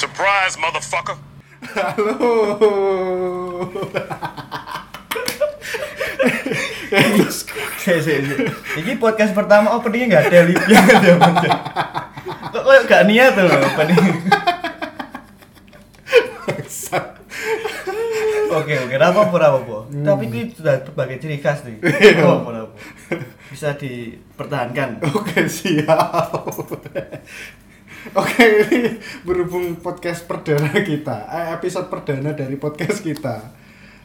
Surprise, motherfucker. Halo. Ini podcast pertama openingnya nggak ada lipnya nggak ada apa Kok kayak gak niat tuh opening. Oke oke, rapopo rapopo. Tapi ini sudah sebagai ciri khas nih. Rapopo rapopo. Bisa dipertahankan. Oke, siap. Oke, ini berhubung podcast perdana kita, eh, episode perdana dari podcast kita.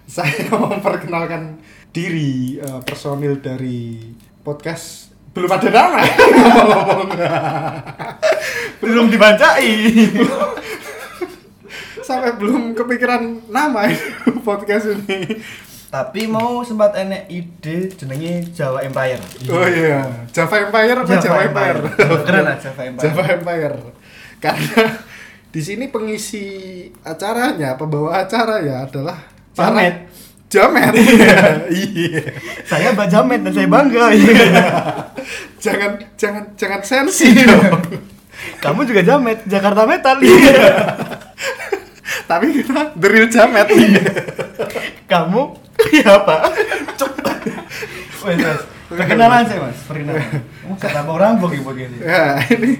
Saya memperkenalkan diri eh, personil dari podcast belum ada nama. ngomong-ngomong. Belum dibacai. Sampai belum kepikiran nama podcast ini. Tapi mau sempat enek ide jenenge Jawa Empire. Oh iya, Java Empire apa Java, Empire? Keren lah Java Empire. Java Empire. Karena di sini pengisi acaranya, pembawa acara ya adalah Jamet. Jamet. Iya. Saya Mbak Jamet dan saya bangga. Iya. jangan jangan jangan sensi dong. Kamu juga Jamet, Jakarta Metal. Iya. Tapi kita the real Jamet. Kamu iya apa? Cuk. Wes, wes. Perkenalan saya, Mas. Perkenalan. Kamu kata apa orang begini begini. ya, ini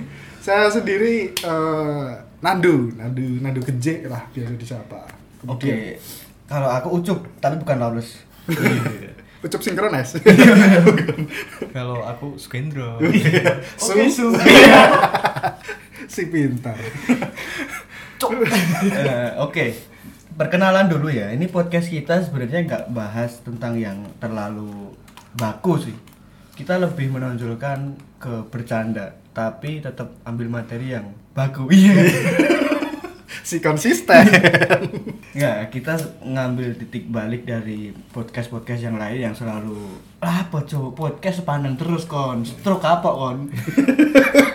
saya sendiri eh, Nandu, Nandu, Nandu Keje lah biasa disapa. Oke. Kalau aku ucup, tapi bukan Laulus. Ucup sinkronis. Kalau aku Sukendro. Oke, su. si pintar. Eh, Oke. Perkenalan dulu ya. Ini podcast kita sebenarnya nggak bahas tentang yang terlalu baku sih. Kita lebih menonjolkan ke bercanda, tapi tetap ambil materi yang baku. Iya. Si konsisten. Nggak, kita ngambil titik balik dari podcast-podcast yang lain yang selalu ah apa coba podcast sepaneng terus kon stroke apa kon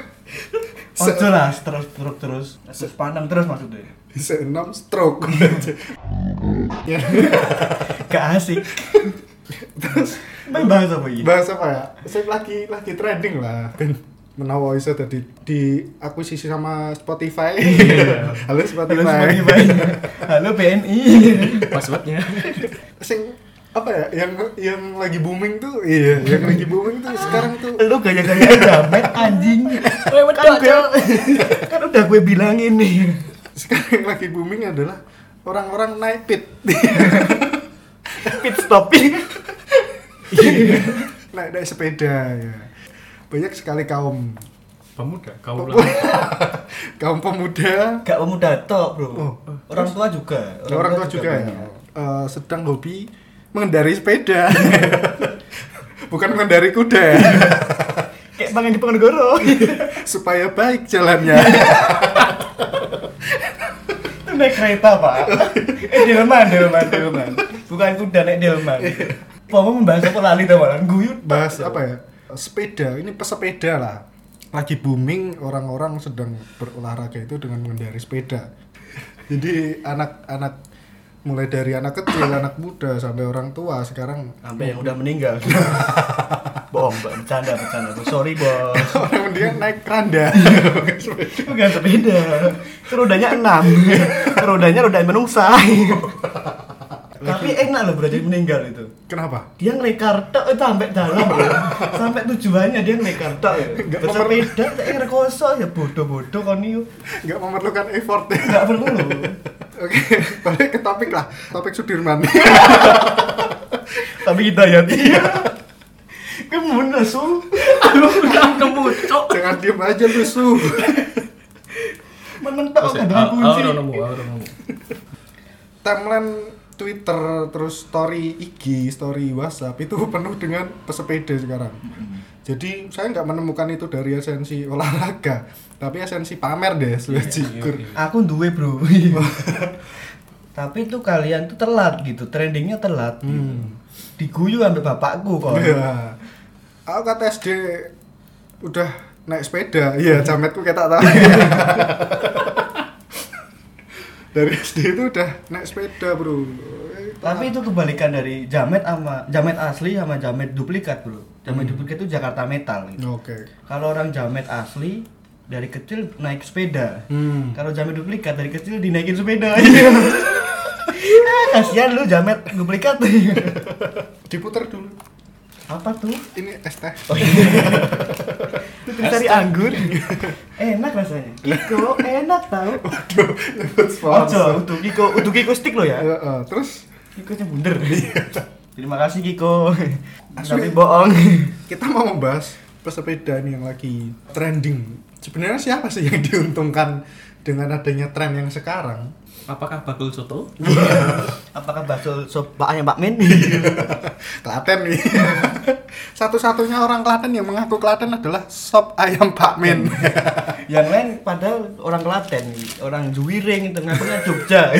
Ojo lah terus terus terus sepaneng terus maksudnya Seenam stroke. ya, gak asik terus main bahas apa ini bahas apa ya? Saya lagi lagi trending lah. Ben menawa iso tadi diakuisisi sama Spotify. Halo Spotify. halo Spotify halo BNI Passwordnya. Sing apa ya? Yang yang lagi booming tuh iya yang lagi booming tuh sekarang tuh. Lu gaya-gaya jamet anjing. Kan gue kan udah gue bilangin nih. Sekarang yang lagi booming adalah orang-orang naik pit. Pit stopping naik naik sepeda ya. Banyak sekali kaum. Pemuda, kau kaum pemuda. Gak pemuda tok bro. Oh. orang tua juga. Orang, tua juga, ya. banyak. eh, sedang hobi mengendari sepeda. Bukan mengendari kuda. Ya. kayak bang di Penegoro supaya baik jalannya. Itu naik kereta pak. Eh delman delman delman. Bukan kuda naik delman. Kamu membahas apa lali tau malah guyut bahas apa ya? Sepeda ini pesepeda lah. Lagi booming orang-orang sedang berolahraga itu dengan mengendari sepeda. Jadi anak-anak mulai dari anak kecil anak muda sampai orang tua sekarang sampai yang udah meninggal. Bohong bercanda bercanda. Sorry bos. Orang dia naik keranda. Bukan sepeda. Rodanya enam. Rodanya roda menungsa. Tapi enak loh berarti meninggal itu. Kenapa? Dia ngelekar tok itu sampai dalam sampai tujuannya dia ngelekar tok Nggak bersepeda tak rekoso ya bodoh-bodoh kan itu nggak memerlukan effort. Nggak perlu oke balik ke topik lah topik Sudirman. Tapi kita ya iya kemudian su. Aku bilang kamu cok. jangan diem aja lu su. Menentok dengan Aku kunci? udah nemu, aku udah nemu. timeline Twitter terus story IG story WhatsApp itu penuh dengan pesepeda sekarang jadi saya nggak menemukan itu dari esensi olahraga tapi esensi pamer deh sudah jikur aku duwe bro tapi tuh kalian tuh telat gitu trendingnya telat gitu. Hmm. diguyu sampai bapakku kok Iya. Aku kata SD udah naik sepeda. Iya, jametku kayak tak tahu. Dari SD itu udah naik sepeda, Bro. Tapi itu kebalikan dari jamet sama jamet asli sama jamet duplikat bro jamet duplikat itu Jakarta Metal gitu Oke. kalau orang jamet asli dari kecil naik sepeda. Hmm. Kalau jamet duplikat dari kecil dinaikin sepeda. Ah, Kasihan lu jamet duplikat. Diputer dulu. Apa tuh? Ini es teh. Itu dari anggur. enak rasanya. Kiko enak tau. Sponsor. untuk Kiko, untuk Kiko stick lo ya. Ya, eh, terus Kiko nya bunder. Terima kasih Kiko. Asli. Tapi bohong. kita mau membahas pesepeda nih yang lagi trending. Sebenarnya siapa sih yang diuntungkan dengan adanya tren yang sekarang? Apakah bakul soto? Apakah bakso sopaknya Pak Min? Klaten nih. Satu-satunya orang Klaten yang mengaku Klaten adalah sop ayam Pak Min. yang lain padahal orang Klaten, orang Juwiring, tengahnya Jogja.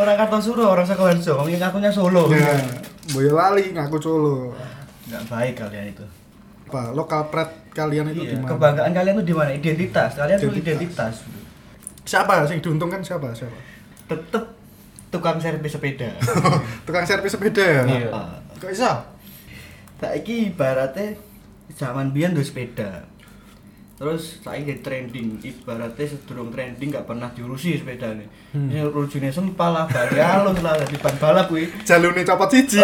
Orang Kartosuro, orang Sakoharjo, ngomongin ngakunya Solo. ya, Boyolali ngaku Solo. Nggak baik kalian itu. Apa lokal pret kalian itu Iya, di mana? kebanggaan kalian tuh di mana? Identitas. Kalian tuh Identitas. identitas. Siapa yang diuntungkan siapa? Siapa? Tetep tukang servis sepeda. Tukang servis sepeda ya? Iya. Kok bisa? Saiki ibaratnya zaman biyen duwe sepeda. Terus saiki jadi trending, ibaratnya sedurung trending gak pernah diurusi sepeda nih. Hmm. Ini rujune sempal lah, bari halus lah, di ban balap kuwi. Jalune copot siji.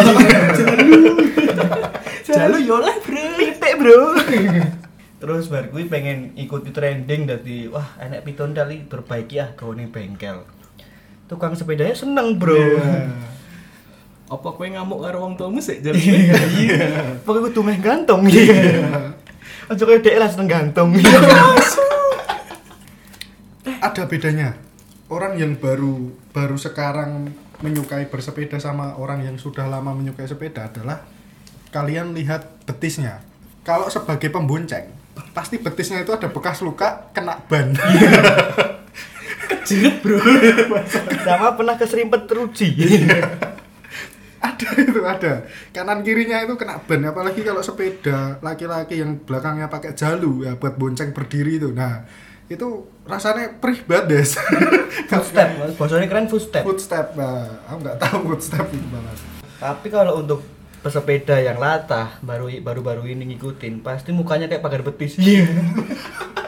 Jalu yo lah, Bro. Pitik, Bro. Terus bar kuwi pengen ikuti trending dadi wah enek piton kali perbaiki ah gawane bengkel. Tukang sepedanya seneng, Bro. Iya. Apa kowe ngamuk karo wong tuamu sik jar? Iya. Pokoknya kudu meh gantung. Iya. Aja koyo dhek lah seneng gantung. Ada bedanya. Orang yang baru baru sekarang menyukai bersepeda sama orang yang sudah lama menyukai sepeda adalah kalian lihat betisnya. Kalau sebagai pembonceng, pasti betisnya itu ada bekas luka kena ban. Jerit, Bro. Sama pernah keserimpet teruji. Ada itu ada kanan kirinya itu kena ban apalagi kalau sepeda laki-laki yang belakangnya pakai jalu ya buat bonceng berdiri itu nah itu rasanya perih banget footstep, bahasanya keren footstep. footstep nah, aku nggak tahu footstep itu banget Tapi kalau untuk pesepeda yang latah baru baru baru ini ngikutin pasti mukanya kayak pagar betis. Iya.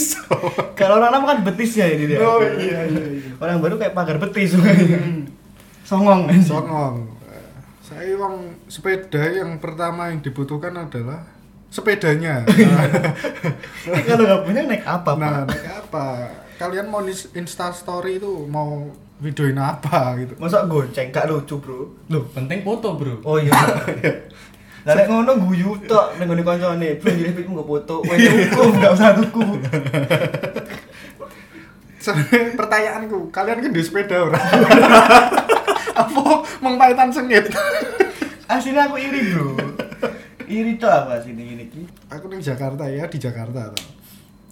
iso kalau orang lama kan betisnya ini dia. oh iya iya, iya. Orang baru kayak pagar betis. Songong. songong saya uang sepeda yang pertama yang dibutuhkan adalah sepedanya Eh, kalau nggak punya naik apa, nah Pak? naik apa kalian mau di insta story itu mau videoin apa gitu Masa gonceng gak lucu, Bro? Loh, penting foto, Bro. Oh iya. Lah nek ngono guyu tok ning ngene kancane, "Bro, jadi pikmu nggo foto." Wes cukup, enggak usah tuku. Pertanyaanku, kalian kan di sepeda orang? Apa mengpaitan sengit? Aslinya aku iri, Bro. Iri tok apa sini ini iki? Aku di Jakarta ya, di Jakarta.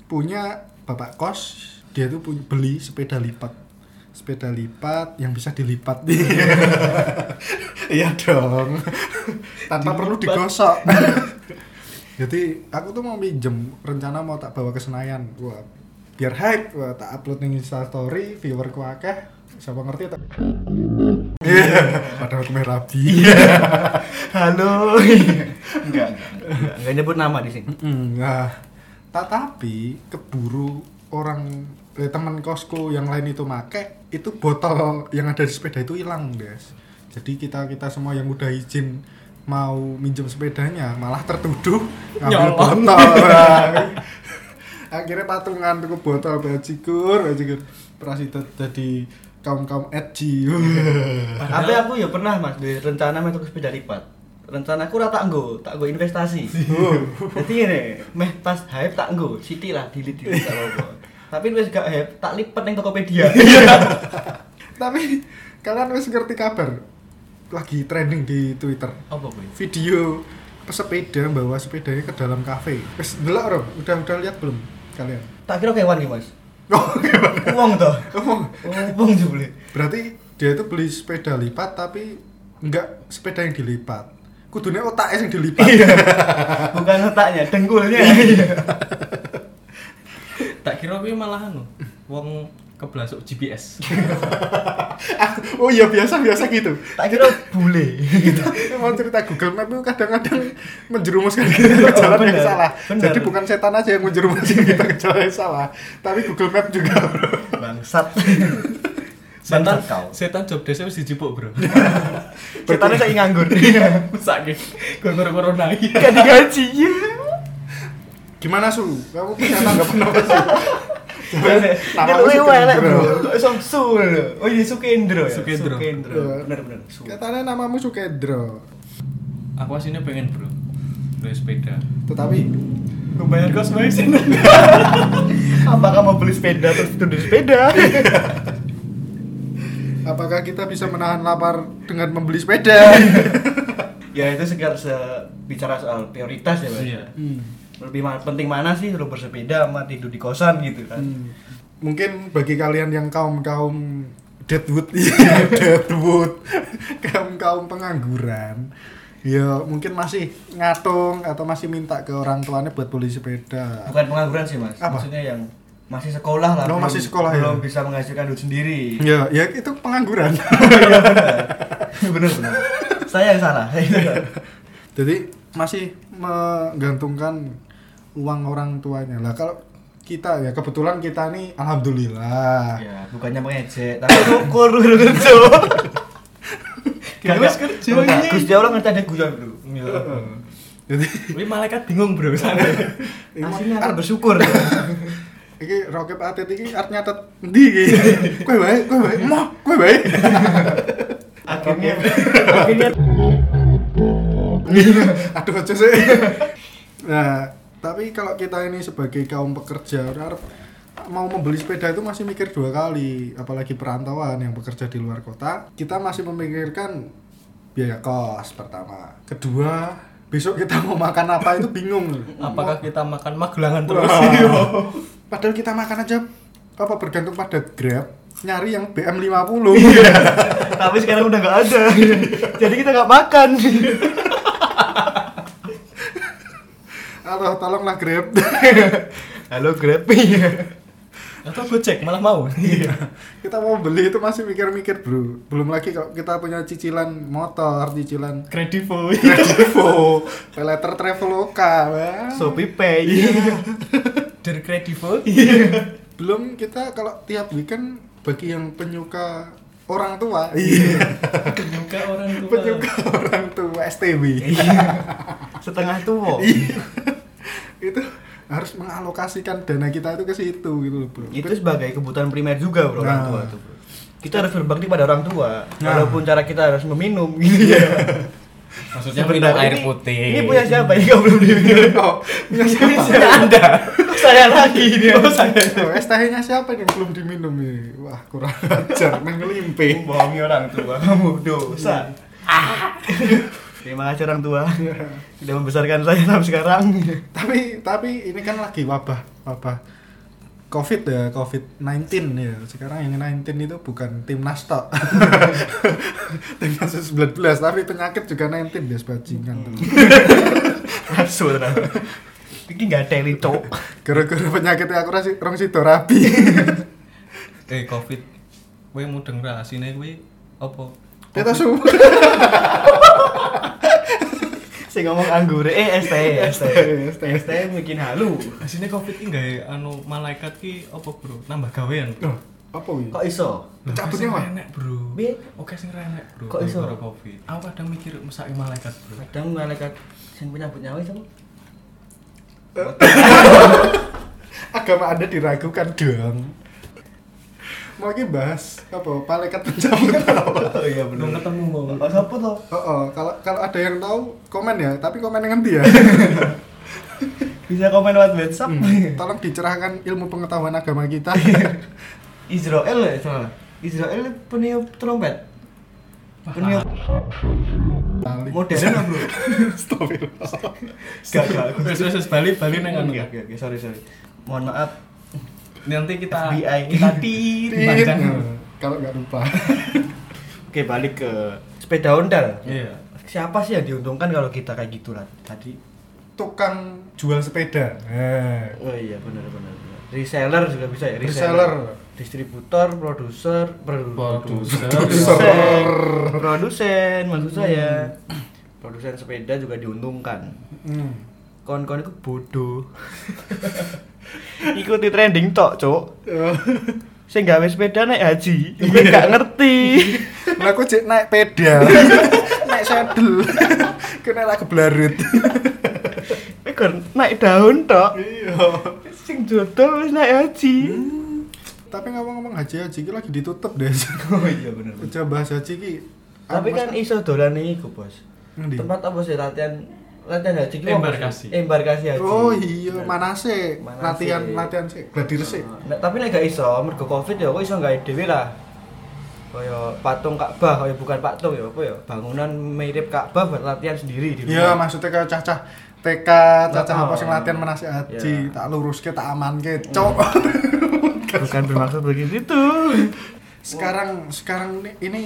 Punya bapak kos, dia tuh beli sepeda lipat. Sepeda lipat yang bisa dilipat. Iya dong. Tanpa perlu digosok. Jadi aku tuh mau minjem, rencana mau tak bawa ke Senayan. Wah, biar hype, wah, tak upload nih Insta story, viewer ku akeh. Siapa ngerti tak? Iya, padahal aku rabi. Halo. enggak, enggak, enggak, enggak nyebut nama di sini. Mm, Nah, tetapi keburu orang eh, teman kosku yang lain itu make itu botol yang ada di sepeda itu hilang guys jadi kita kita semua yang udah izin mau minjem sepedanya malah tertuduh ngambil Nyolong. botol Nah, akhirnya patungan tuh botol bajigur bajigur prasita jadi kaum kaum edgy Tapi aku ya pernah Mas di rencana ke sepeda lipat. Rencanaku ora tak nggo, tak nggo investasi. Jadi ini, meh pas hype tak nggo, Siti lah dilit dilit tak apa. Tapi wis gak hype, tak lipat ning Tokopedia. tapi kalian wis ngerti kabar lagi trending di twitter Apa kuwi? video pesepeda bawa sepedanya ke dalam kafe. Wes delok ro, udah udah lihat belum kalian? Tak kira kewan iki, Mas. Oh, Uang toh. oh, Uang jebule. berarti dia itu beli sepeda lipat tapi enggak sepeda yang dilipat. Kudunya otaknya yang dilipat. Bukan otaknya, dengkulnya. Tak kira kuwi malah anu. Wong Kebelasuk GPS. oh iya biasa biasa gitu Tak kira bule. mau cerita Google Map itu kadang-kadang menjerumuskan kita ke jalan yang salah jadi bukan setan aja yang menjerumuskan kita ke jalan yang salah tapi Google Map juga bro Bangsat. Setan kau. Setan job desk wis dijipuk, Bro. Setannya saya nganggur. Sakit. Gara-gara corona. Gak digaji. Iya. Gimana su kamu punya tanggapan apa sih Nama lu lu elek, Sukendro. Bro. Song Su. Oh iya Sukendro ya. Sukendro. Sukendro. Iya. Bener bener. Su. katanya namamu Sukedro Aku aslinya pengen, Bro. Beli sepeda. tetapi Membayar kos bensin. Apakah mau beli sepeda terus tidur di sepeda? apakah kita bisa menahan lapar dengan membeli sepeda ya itu segar se bicara soal prioritas ya, Mas. Iya. Hmm. Lebih ma- penting mana sih lu bersepeda sama tidur di kosan gitu kan? Hmm. mungkin bagi kalian yang kaum kaum deadwood iya deadwood kaum kaum pengangguran ya mungkin masih ngatung atau masih minta ke orang tuanya buat beli sepeda Bukan pengangguran sih, Mas. Apa? Maksudnya yang masih sekolah lah. Oh, belum- masih sekolah ya. belum bisa menghasilkan duit sendiri. ya ya itu pengangguran Iya benar. benar benar. Saya yang salah. Saya yang salah. jadi masih menggantungkan uang orang tuanya lah kalau kita ya kebetulan kita nih alhamdulillah ya, bukannya mengejek, tapi syukur lu kerja. Gak kerja ini. Gusti Allah ngerti ada guyon, Bro. jadi Wih malaikat bingung, Bro. Santai. Aslinya harus bersyukur. iki rokep atet iki arep nyatet endi iki kowe wae kowe wae moh kowe wae akhirnya akhirnya aduh aja sih nah tapi kalau kita ini sebagai kaum pekerja harap mau membeli sepeda itu masih mikir dua kali. Apalagi perantauan yang bekerja di luar kota kita masih memikirkan biaya kos pertama. Kedua besok kita mau makan apa itu bingung. Apakah kita makan magelangan terus? Wah. padahal kita makan aja apa bergantung pada grab nyari yang BM 50 tapi sekarang udah nggak ada. Jadi kita nggak makan Halo, tolonglah grab halo grab Atau Gojek malah mau. kita mau beli itu masih mikir-mikir bro belum lagi kalau kita punya cicilan motor cicilan Kredivo. Kredivo peleter Traveloka wah. Shopee Pay Dari Kredivo. belum kita kalau tiap weekend bagi yang penyuka orang tua. Iya. Penyuka orang tua. penyuka orang tua STB setengah tua. Itu harus mengalokasikan dana kita itu ke situ gitu loh bro. Itu sebagai kebutuhan primer juga bro orang Nah. tua tuh bro. Kita harus berbakti pada orang tua Nah. walaupun cara kita harus meminum. Gitu ya Maksudnya minum air ini- putih. ini punya siapa? Ini kau belum diminum oh, punya ini siapa? punya anda saya lagi? Ini Oh, saya. Oh, es tehnya siapa yang belum diminum ini? Wah, kurang ajar, ngelimpe. bohongi orang tua kamu dosa. Terima kasih orang tua. Sudah membesarkan saya sampai sekarang. Tapi tapi ini kan lagi wabah, wabah Covid ya, Covid-19 ya. Sekarang yang 19 itu bukan timnas tok. timnas 19, tapi penyakit juga 19 bias bajingan. Asu. Ini nggak teli cok. Gara-gara penyakit aku rasi rong sido rabi. Eh, Covid. Kowe mudeng rahasine kuwi apa? Kita su. Saya ngomong anggur, eh ST, ST, ST. ST bikin halu. Asine Covid ki gawe anu malaikat ki apa, Bro? Nambah gawean. Loh, apa ini? Kok iso? Lah, Cabut oke sing nyawa? renek, Bro. Bi? Oke sing renek, Bro. Kok iso? gara-gara Covid. Aku kadang mikir mesake malaikat, Bro. Kadang malaikat sing penyambut nyawa sama. Agama Anda diragukan dong. Mau ini bahas apa? Malaikat pencabut nyawa. Oh iya Belum ketemu wong. Oh siapa toh? Oh, oh, kalau kalau ada yang tahu komen ya, tapi komen yang nanti ya. Bisa komen lewat WhatsApp. Hmm, Tolong dicerahkan ilmu pengetahuan agama kita. Israel ya salah. Israel peniup trompet. Peniup modern lah bro. Astagfirullah. Gak gak. Wes wes wes, bali bali nang anu. Oke oke oke sorry sorry. Mohon maaf. Nanti kita FBI. kita panjang. Kalau nggak lupa. Oke balik ke sepeda Honda. Iya. Siapa sih yang diuntungkan kalau kita kayak gitu lah tadi? Tukang jual sepeda. Eh, Oh iya benar benar. Reseller juga bisa ya reseller. distributor, produser, produ- Produser. produsen, produsen maksud saya. Produsen sepeda juga diuntungkan. Hmm. Kon-kon itu bodoh. Ikuti trending tok, Cuk. Sing gawe sepeda naik haji, gue gak ngerti. Lah aku cek naik pedal. naik saddle. Kena lah kebelarut. Kowe kon naik daun tok. Iya. Sing jodol wis naik haji. Tapi ngomong-ngomong haji-haji ki lagi ditutup deh. Oh iya bener. Udah bahas haji ki. Tapi kan iso dolan iku, Bos. Tempat apa sih latihan latihan haji sih? Embarkasi. Embarkasi haji. Oh iya, mana sih? Manase. Latihan latihan sih, gladir sih. Nah, tapi nek gak iso mergo Covid ya kok iso gawe dhewe lah. Kaya patung Ka'bah, kaya bukan patung ya apa ya, bangunan mirip Ka'bah buat latihan sendiri di Iya, maksudnya kayak cacah TK, cacah Oh. apa sing latihan manasik haji, Iya. tak luruske, tak amanke, cok. Bukan bermaksud begitu. sekarang sekarang ini, ini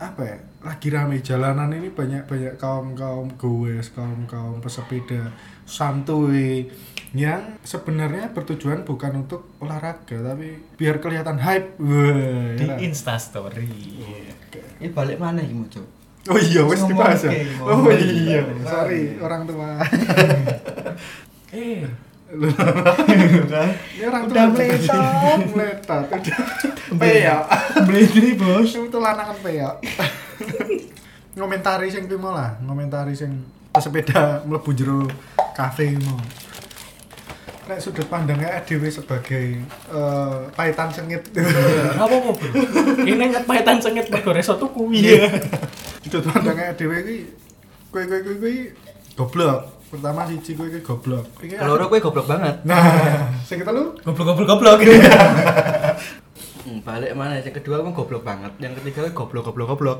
apa ya? Lagi rame jalanan ini banyak banyak kaum kaum goes, kaum kaum pesepeda santuy yang sebenarnya bertujuan bukan untuk olahraga tapi biar kelihatan hype. Wah, Di ya. Insta Story. Ini balik mana iki, Cuk? Oh iya, wes dibahas ya. Oh iya, sorry orang tua. Eh, Ini orang Udah tua meletot. meletot, udah peyok. Beli bos. Itu lanangan peyok. ngomentari sing kuwi lah, ngomentari sing pesepeda mlebu jero kafe mau. Nek sudut pandangnya dhewe sebagai eh, paitan sengit. apa apa bro? Ini ngepahitan sengit mergo reso tuku. Iya. Sudut pandangnya dhewe iki kowe kowe kowe kowe goblok. Pertama siji kowe iki goblok. Iki Keloro kowe goblok banget. Nah, sing ketelu Goblok goblok goblok. Hmm, balik mana? Yang kedua kamu goblok banget. Yang ketiga kowe goblok goblok goblok.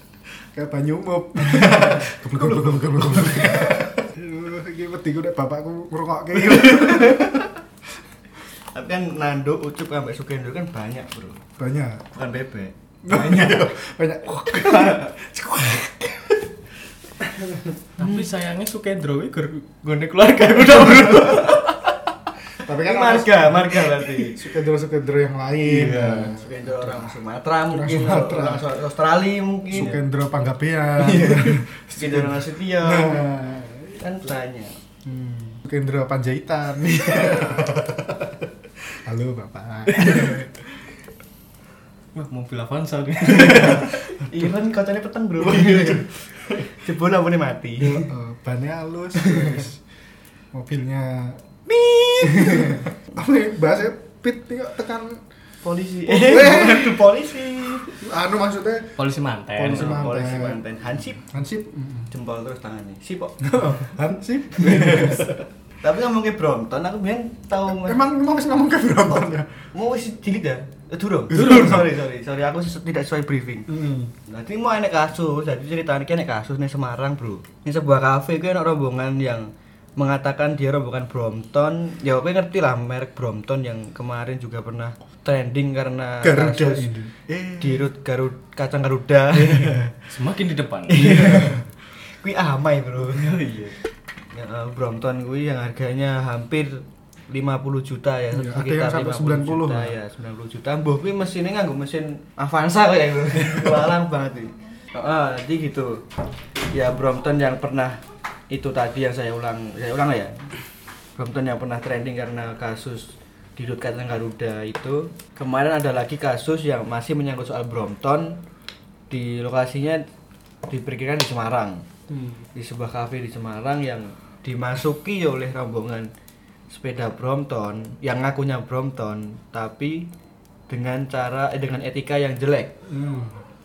kayak banyu. Goblok goblok goblok goblok. goblok. Iki wedi ku nek bapakku ngrungokke iki. Tapi kan Nando, Ucup sampai Sukendro kan banyak, Bro. Banyak. Bukan bebek. Banyak. Banyak. Tapi sayangnya Sukendro iki gone keluarga udah bro. Tapi Kan marga, marga berarti. Sukendro-sukendro yang lain. Iya. Sukendro orang Sumatera mungkin, Sumatera. orang Australia mungkin. Sukendro Panggabean. Sukendro Nasution. Nah. Kan banyak. Hmm. Sukendro Panjaitan. Halo Bapak. Wah, mobil Avanza nih. Ivan kacanya peteng, Bro. Jebol lampunya mati. Eh, bannya halus. terus Mobilnya Nih. Apa ya bahasa pit nih kok tekan Polisi. Eh. Waduh, polisi. anu maksudnya Polisi manten. Polisi manten. Polisi manten. Hansip. Hansip. Jempol terus tangannya. Sip kok. Hansip. Tapi ngomongin Brompton, aku bilang tahu Emang emang wis ngomong ke Brompton ya? mau wis cilik dah. Eh, durung. Durung. sorry, sorry. Sorry, aku tidak sesuai briefing. Hmm. Nanti mau enek kasus, jadi ceritanya enek kasus nih Semarang, Bro. Ini sebuah kafe itu enek rombongan yang mengatakan dia rombongan Brompton. Ya kowe ngerti lah merek Brompton yang kemarin juga pernah trending karena Garuda kasus ini. Eh. di rut Garud kacang Garuda. Semakin di depan. Kui amai, Bro. iya. Ya, Brompton kuwi yang harganya hampir 50 juta ya, Iya, ada yang sampai 90 juta lah. ya, 90 juta. Mbah kuwi mesinnya nganggo mesin Avanza kayak gitu. Walang banget iki. Heeh, jadi gitu. Ya Brompton yang pernah itu tadi yang saya ulang, saya ulang lah ya. Brompton yang pernah trending karena kasus di Rut Garuda itu. Kemarin ada lagi kasus yang masih menyangkut soal Brompton di lokasinya diperkirakan di Semarang di sebuah kafe di Semarang yang dimasuki oleh rombongan sepeda Brompton yang ngakunya Brompton tapi dengan cara eh, dengan etika yang jelek Hmm.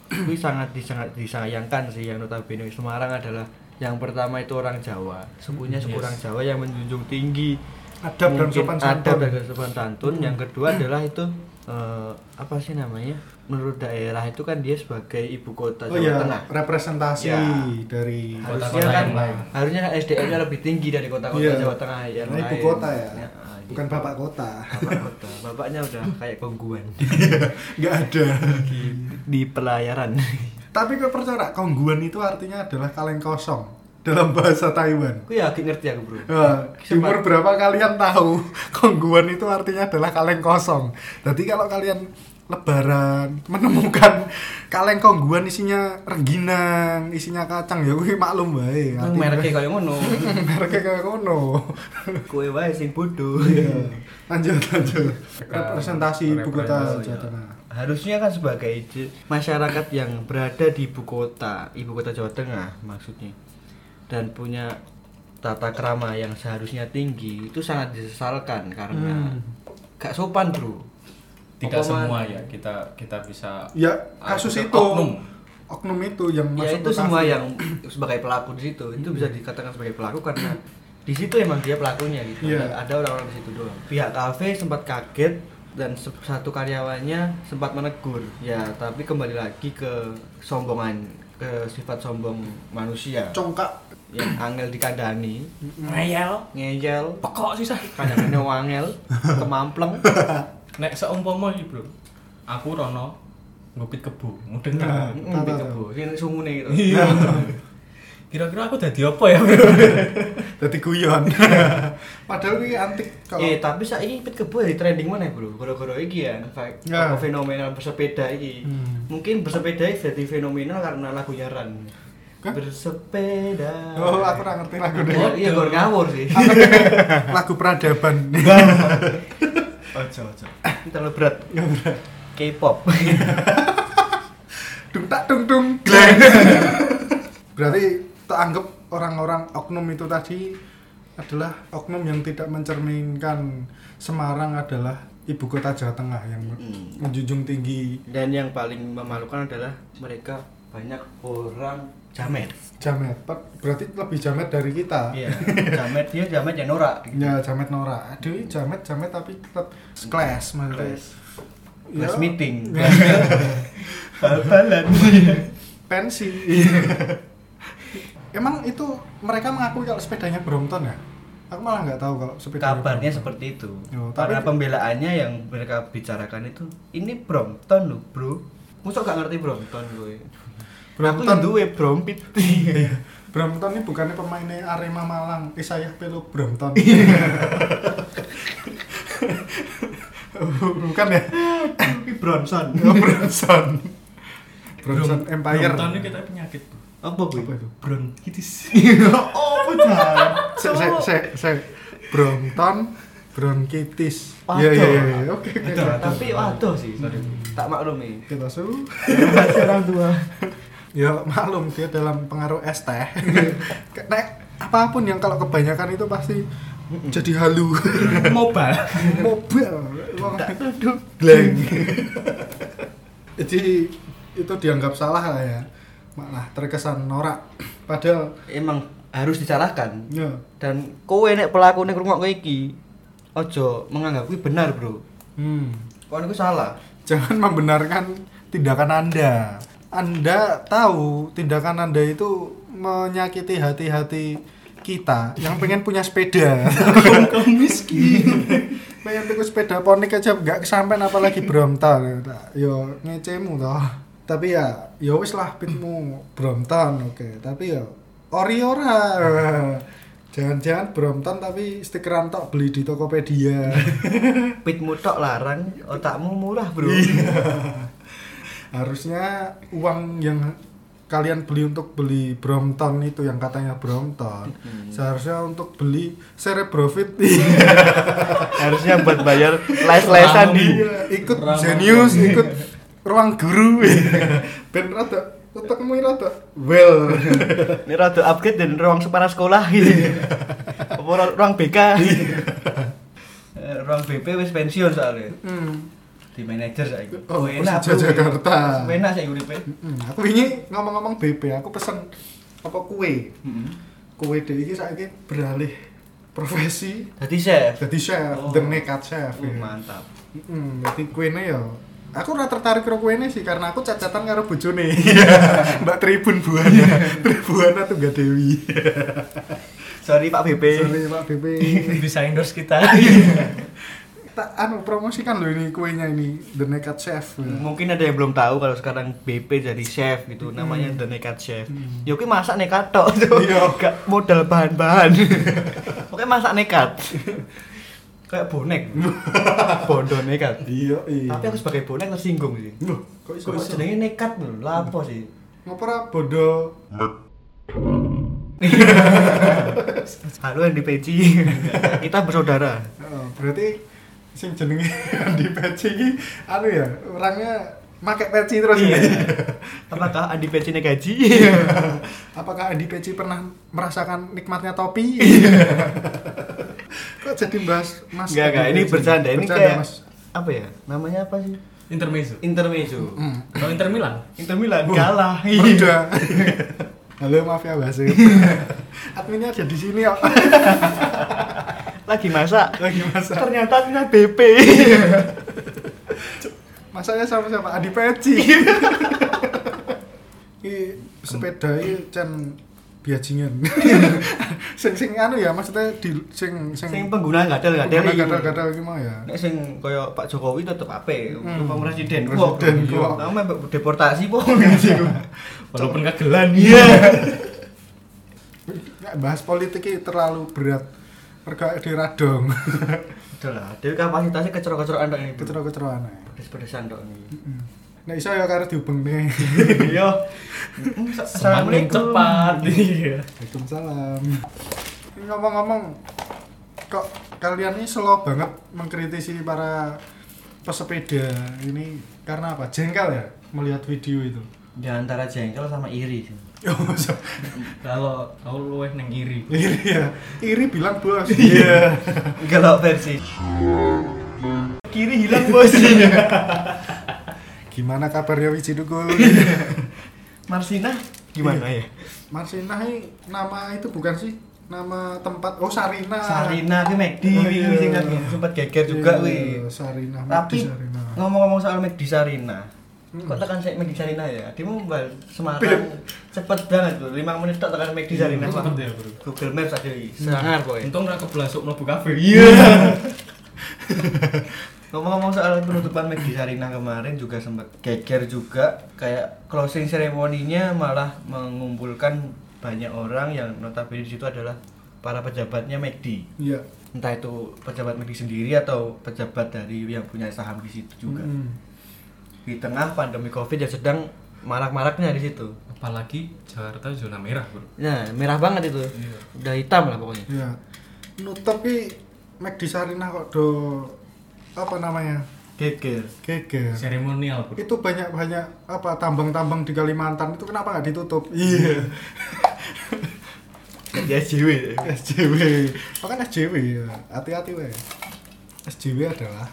itu sangat disangat disayangkan sih yang notabene Semarang adalah yang pertama itu orang Jawa sukunya suku Yes. orang Jawa yang menjunjung tinggi Adab dan sopan adab santun. dan sopan santun yang kedua adalah itu eh, apa sih namanya menurut daerah itu kan dia sebagai ibu kota Oh Jawa iya, Tengah representasi Ya. dari harusnya Kota-kota kan yang lain. harusnya kan SDM-nya lebih tinggi dari kota-kota Iya. Jawa Tengah yang Karena ibu lain. kota ya, ah, bukan gitu. bapak kota. Bapak kota. Bapaknya udah kayak kongguan Nggak ada. di pelayaran. Tapi kau percaya kongguan itu artinya adalah kaleng kosong dalam bahasa Taiwan. Aku ya agak ngerti aku, Bro. Di umur berapa kalian tahu kongguan itu artinya adalah kaleng kosong. Jadi kalau kalian lebaran menemukan kaleng kongguan isinya rengginang, isinya kacang ya kuwi maklum bae. Mereknya kayak ngono. mereknya kayak ngono. Kowe wae sing bodoh. Iya. Lanjut lanjut. Representasi ibu kota Representasi, Jawa. Tengah. Harusnya kan sebagai masyarakat yang berada di ibu kota, ibu kota Jawa Tengah maksudnya, dan punya tata krama yang seharusnya tinggi itu sangat disesalkan karena Hmm. gak sopan bro. Tidak Apa semua ya kita kita bisa Ya kasus Ada itu oknum. oknum itu yang Ya itu semua yang sebagai pelaku di situ. Itu bisa dikatakan sebagai pelaku karena di situ emang dia pelakunya gitu. Iya. Ada- Ada orang-orang di situ doang. Pihak kafe sempat kaget dan satu karyawannya sempat menegur. Ya tapi kembali lagi ke sombongan ke sifat sombong manusia. Congkak. Yang angel dikandani ngeyel. Ngeyel. Pekok sih sah kadang-kadang wangel. Kemampleng nek seumpama iki bro aku rono ngupit kebu mudeng Nah. tak ngupit kebo sing sungune gitu iya kira-kira aku dadi apa ya jadi guyon padahal ini antik kalau Eh tapi saiki pit kebo jadi trending mana bro? Gara-gara iki ya, Ya. apa fenomena bersepeda iki. Hmm. Mungkin bersepeda iki jadi fenomenal karena lagunya Ran. Bersepeda. oh aku ora ngerti lagu deh Oh, iya gor ngawur sih. lagu peradaban Ojo ojo. Terlalu berat. Ya berat. K-pop. dung tak dung dung berarti teranggap orang-orang oknum itu tadi adalah oknum yang tidak mencerminkan Semarang adalah ibu kota Jawa Tengah yang Hmm. menjunjung tinggi Dan yang paling memalukan adalah mereka banyak orang jamet. jamet Ber- berarti lebih jamet dari kita Iya, jamet dia jamet ya norak. ya jamet Nora aduh jamet jamet tapi tetap class maksudnya Ya. Class meeting. Ya. Bal-balan. pensi emang itu mereka mengakui kalau sepedanya Brompton ya aku malah nggak tahu kalau sepedanya Kabarnya seperti itu. Oh, tapi- Karena pembelaannya yang mereka bicarakan itu ini Brompton loh, Bro. Musuh gak ngerti Brompton gue. Yang duwe Brompit. Iya. Brompton ini bukannya pemainnya Arema Malang Isayah Pelo Brompton bukan ya Tapi Bronson. oh, Bronson Bronson Empire Brompton ini kita penyakit Apa gue? Apa itu? bronkitis Oh, benar. se se se se Brompton bronkitis Waduh. iya iya iya iya. oke. Tapi waduh sih, sorry. Tak maklumi. kita su Masih orang tua. Ya maklum dia dalam pengaruh es teh. Nek, apa pun yang kalau kebanyakan itu pasti jadi halu. Mobile. Mobil Wong gleng. Jadi itu dianggap salah lah ya. Malah terkesan norak. Padahal Emang harus disalahkan. ya. Dan kowe nek pelaku nek rungokno iki ojo menganggap kuwi benar, Bro. hmm, Kowe niku salah. jangan membenarkan tindakan anda anda tahu tindakan anda itu menyakiti hati-hati kita yang pengen punya sepeda. Kaum miskin. Pengen tuku sepeda ponik aja nggak kesampean apalagi Brompton. Yo ngecemu toh. Tapi ya ya wis lah pitmu Brompton oke. Tapi ya ori ora jangan-jangan Brompton tapi stikeran tok beli di Tokopedia. Pitmu tok larang, otakmu murah, Bro. Harusnya uang yang kalian beli untuk beli Brompton itu yang katanya Brompton seharusnya untuk beli Cerebrofit Harusnya buat bayar les-lesan di Iya, ikut Ramah. Zenius, ikut ruang guru. Ben rada otakmu ini rada well. Ini rada upgrade dan ruang separa sekolah gitu. Ruang BK? Eh, ruang BP wis pensiun soalnya. Hmm. Di manajer saiki. Oh, enak bro. Jakarta. Enak sih uripe. Aku ini ngomong-ngomong BP, aku pesen apa kue. Kue deh iki saiki beralih profesi Dadi chef. jadi chef, Oh. the nekat chef. Uh, ya. mantap. Hmm, jadi kuene ya Aku ora tertarik karo kuene sih karena aku cacatan karo bojone. Mbak Tribun Buana. Tribuana Tunggal Dewi. Sorry Pak BP. Sorry Pak BP. bisa endorse kita tak anu promosikan loh ini kuenya ini The Naked Chef. Mungkin ada yang belum tahu kalau sekarang BP jadi chef gitu, namanya The Naked Chef. Ya oke masak nekat tok tuh. Iya. Gak modal bahan-bahan. Oke masak nekat. Kayak bonek. Bondo nekat. Iya, iya. Tapi aku sebagai bonek tersinggung sih. Loh, kok iso jenenge nekat lho, lapo sih? Ngapa bodoh? Halo yang di peci. Kita bersaudara. Oh, berarti sing jenenge di peci iki anu ya, orangnya make peci terus ya. Apakah Andi Peci naik gaji? Apakah Andi Peci pernah merasakan nikmatnya topi? Kok jadi bahas Mas? Enggak, enggak, Andi ini bercanda. Ini Bercanda, kayak Mas. apa ya? Namanya apa sih? Intermezzo. Intermezzo. Hmm. Kalau Inter Milan, Inter Milan Wah, kalah. Udah. Halo maaf ya Mas. Adminnya ada di sini kok. Lagi masak. Lagi masak. Ternyata adminnya BP. Masanya sama siapa? Adi Peci. Ini sepeda ini can biajingan. sing sing anu ya maksudnya di sing sing Sing pengguna gadel-gadel iki. gadal-gadal iki mau ya. Nek sing kaya Pak Jokowi tetep ape, Hmm. Pak Presiden. Presiden Wah, kok. Nama deportasi po. walaupun kagelan. Iya. Nggak bahas politik ini terlalu berat. Mereka di radong. Udah lah, dia kapasitasnya kecerok-kecerokan tok ini. Kecero-keceroan ae. Pedes-pedesan tok ini. Nah, iso ya karo dihubung nih. Iya. Semakin cepat. Iya. Waalaikumsalam. Ini Ngomong-ngomong, kok kalian ini slow banget mengkritisi para pesepeda ini karena apa? Jengkel ya melihat video itu. Ya antara jengkel sama iri sih. Oh, Kalau aku luweh neng iri. iri ya. Iri bilang bos. Iya. Kalau versi kiri hilang bos. Gimana kabarnya Wiji Dukul? Marsina gimana ya? Marsinah ini nama itu bukan sih? Nama tempat. Oh, Sarina. Sarina ki McD Oh, iya. kan sempat geger juga Iya, wi. Sarina. Tapi ngomong-ngomong soal McD Sarina, Hmm. kok tekan saya McD Sarina ya? Dia mau bal Semarang cepet banget bro, 5 menit tok tekan McD Sarina. Cepet Wah, ya, bro. Google Maps aja iki. Sangar kowe. Untung ra keblasuk mlebu kafe. Iya. Ngomong-ngomong soal penutupan McD Sarina kemarin juga sempat geger juga kayak closing ceremony-nya malah mengumpulkan banyak orang yang notabene di situ adalah para pejabatnya McD. Iya. Entah itu pejabat McD sendiri atau pejabat dari yang punya saham di situ juga. Mm. Di tengah pandemi Covid yang sedang marak-maraknya di situ. Apalagi Jakarta zona merah, Bro. Nah, merah banget itu. Iya. Udah hitam lah pokoknya. Iya. Nutup ki McD Sarina kok do apa namanya? Geger. Geger. Seremonial, Bro. Itu banyak-banyak apa tambang-tambang di Kalimantan itu kenapa nggak ditutup? Iya. Ya SJW. SJW. Oh kan SJW ya. Hati-hati weh. SJW adalah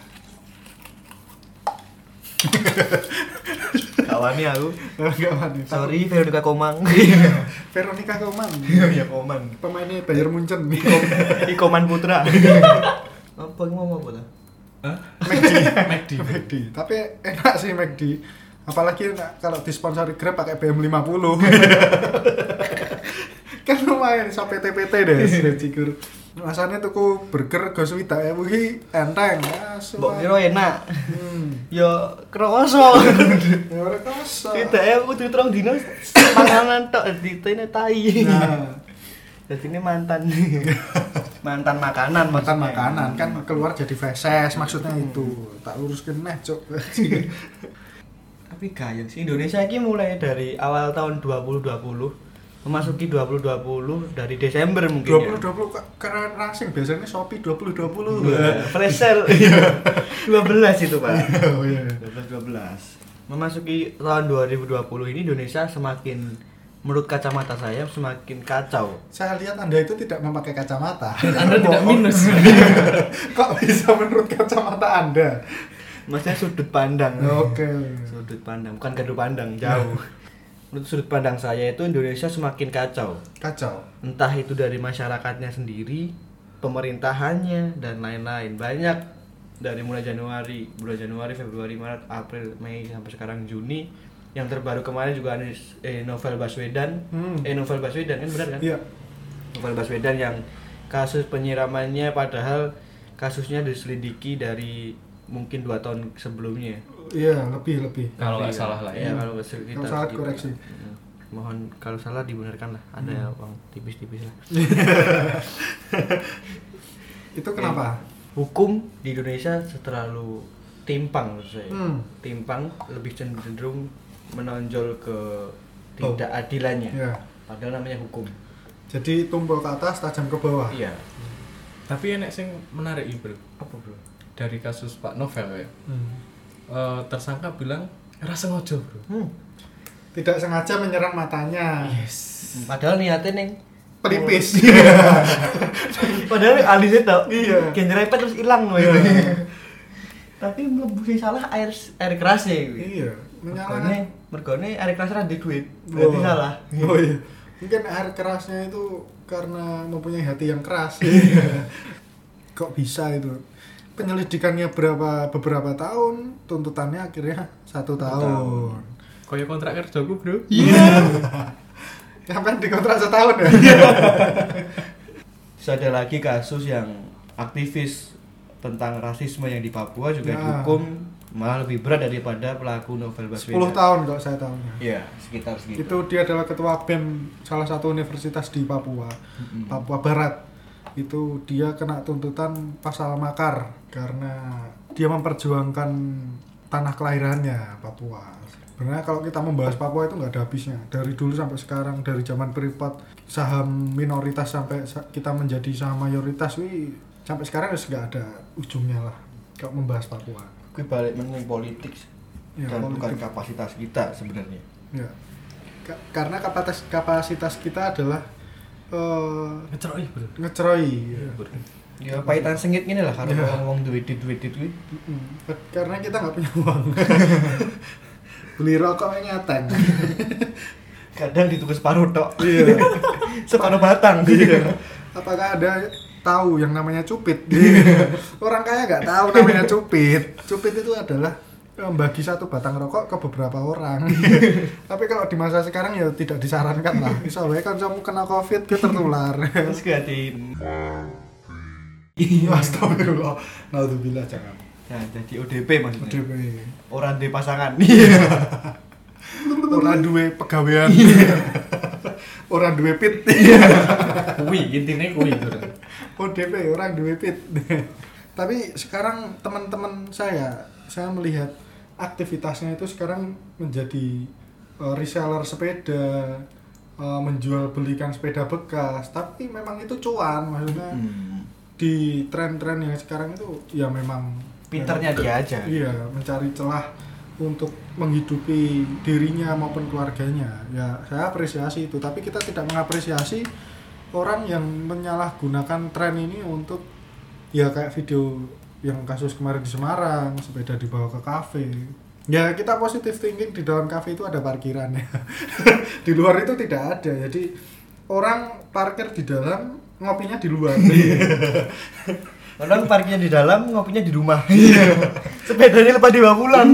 Kawani aku. mani. Sorry Veronica Komang. Veronica Koman. ya Komang. Pemainnya Bayern Munchen. Ikoman Putra. Apa ini mau apa lah? Hah? McD. McD. McD. Tapi enak sih McD. Apalagi enak kalau disponsori Grab pakai BM50. kan lumayan sampai PT-PT deh sejikur. Masanya tuku burger go swidak ewu ki enteng. Mbok kira enak. Hmm. Ya kroso. Ya. Tidak ya aku tuh terong dino panganan tok ditene tai. Nah, Jadi ini mantan. mantan makanan makan maksudnya. makanan kan keluar jadi feses maksudnya itu. Tak luruskan neh, Cuk. Tapi gayeng sih Indonesia ini mulai dari awal tahun 2020 memasuki 2020 dari Desember mungkin ya. 2020 kok keren racing biasanya Shopee 2020. Wah, Flash sale 12 itu pak Oh iya. 12 12 memasuki tahun 2020 ini Indonesia semakin menurut kacamata saya semakin kacau Saya lihat Anda itu tidak memakai kacamata. Anda tidak Bohong. minus. Kok bisa menurut kacamata Anda? maksudnya sudut pandang Oke. sudut pandang bukan gaduh pandang jauh menurut sudut pandang saya itu Indonesia semakin kacau Kacau. entah itu dari masyarakatnya sendiri pemerintahannya dan lain-lain banyak dari mulai Januari bulan Januari Februari Maret April Mei sampai sekarang Juni yang terbaru kemarin juga ada eh, novel Baswedan Hmm. eh novel Baswedan kan benar kan Iya. novel Baswedan yang kasus penyiramannya padahal kasusnya diselidiki dari mungkin dua tahun sebelumnya. Iya, lebih lebih. Kalau nggak Iya. salah lah Iya, ya. kalau kita Kalau salah koreksi. Hmm. Mohon kalau salah dibenarkan lah. Ada Hmm. uang tipis-tipis lah. Itu kenapa? Hukum di Indonesia terlalu timpang menurut saya. Hmm. Timpang lebih cenderung menonjol ke tidak adilannya. Iya. Padahal namanya hukum. Jadi tumpul ke atas, tajam ke bawah. Iya. Tapi enek sing menarik Bro. Apa bro? Dari kasus Pak Novel ya. Hmm. Eh, tersangka bilang rasa ngojo, Bro. Hmm. Tidak sengaja menyerang matanya. Padahal niatnya neng Pelipis. Padahal alisnya tau. Iya. Genjerepet terus hilang loh Iya. Tapi sing salah air air keras ya. Iya, Mergone, menyalahkan. mergone air keras ra di duit. Berarti Oh. salah. Oh iya. Mungkin air kerasnya itu karena mempunyai hati yang keras. Kok bisa itu? Penyelidikannya berapa beberapa tahun, tuntutannya akhirnya satu tahun. Kayak kontrak kerjaku, Bro. Sampai dikontrak setahun ya? Terus ada lagi kasus yang aktivis tentang rasisme yang di Papua juga Ya. dihukum malah lebih berat daripada pelaku novel 10 Baswedan. tahun kalau saya tahunya. Iya, sekitar segitu. Itu dia adalah ketua BEM salah satu universitas di Papua, Mm-mm. Papua Barat. Itu dia kena tuntutan pasal makar karena dia memperjuangkan tanah kelahirannya Papua. Sebenarnya kalau kita membahas Papua itu nggak ada habisnya. Dari dulu sampai sekarang, dari zaman Privat saham minoritas sampai sa- kita menjadi saham mayoritas, wih, sampai sekarang wis nggak ada ujungnya lah. Kalau membahas Papua. Gue balik mengenai politik Ya, dan bukan politik. kapasitas kita sebenarnya. Ya. Ka- karena kapasitas kapasitas kita adalah eh Ngeceroki, Bro. ngeceroy. Iya, Bro. Ya pahitan sengit gini lah kalau Iya. ngomong duit duit duit duit. Karena kita nggak punya uang. Beli rokok yang nyateng. Kadang ditugas separuh tok. Iya. separuh batang. Iya. Apakah ada tahu yang namanya cupit? Orang kaya nggak tahu namanya cupit. Cupit itu adalah membagi satu batang rokok ke beberapa orang. Tapi kalau di masa sekarang ya tidak disarankan lah. Misalnya kan kamu kena covid, kita tertular. Terus gantiin. Astagfirullah. Naudzubillah jangan. Nah, jadi ODP maksudnya. ODP. Orang di pasangan. Orang duwe pegawean. Orang duwe pit. Kuwi intine kuwi. ODP orang duwe pit. Tapi sekarang teman-teman saya, saya melihat aktivitasnya itu sekarang menjadi eh, reseller sepeda, eh, menjual belikan sepeda bekas. Tapi memang itu cuan, maksudnya Hmm. di tren-tren yang sekarang itu ya memang Pinternya dia aja. Iya, mencari celah untuk menghidupi dirinya maupun keluarganya. Ya, saya apresiasi itu, tapi kita tidak mengapresiasi orang yang menyalahgunakan tren ini untuk ya kayak video yang kasus kemarin di Semarang, sepeda dibawa ke kafe. Ya, kita positive thinking di dalam kafe itu ada parkiran ya. di luar itu tidak ada. Jadi orang parkir di dalam, ngopinya di luar. Orang parkirnya di dalam, ngopinya di rumah. Sepedanya lepas dibawa pulang.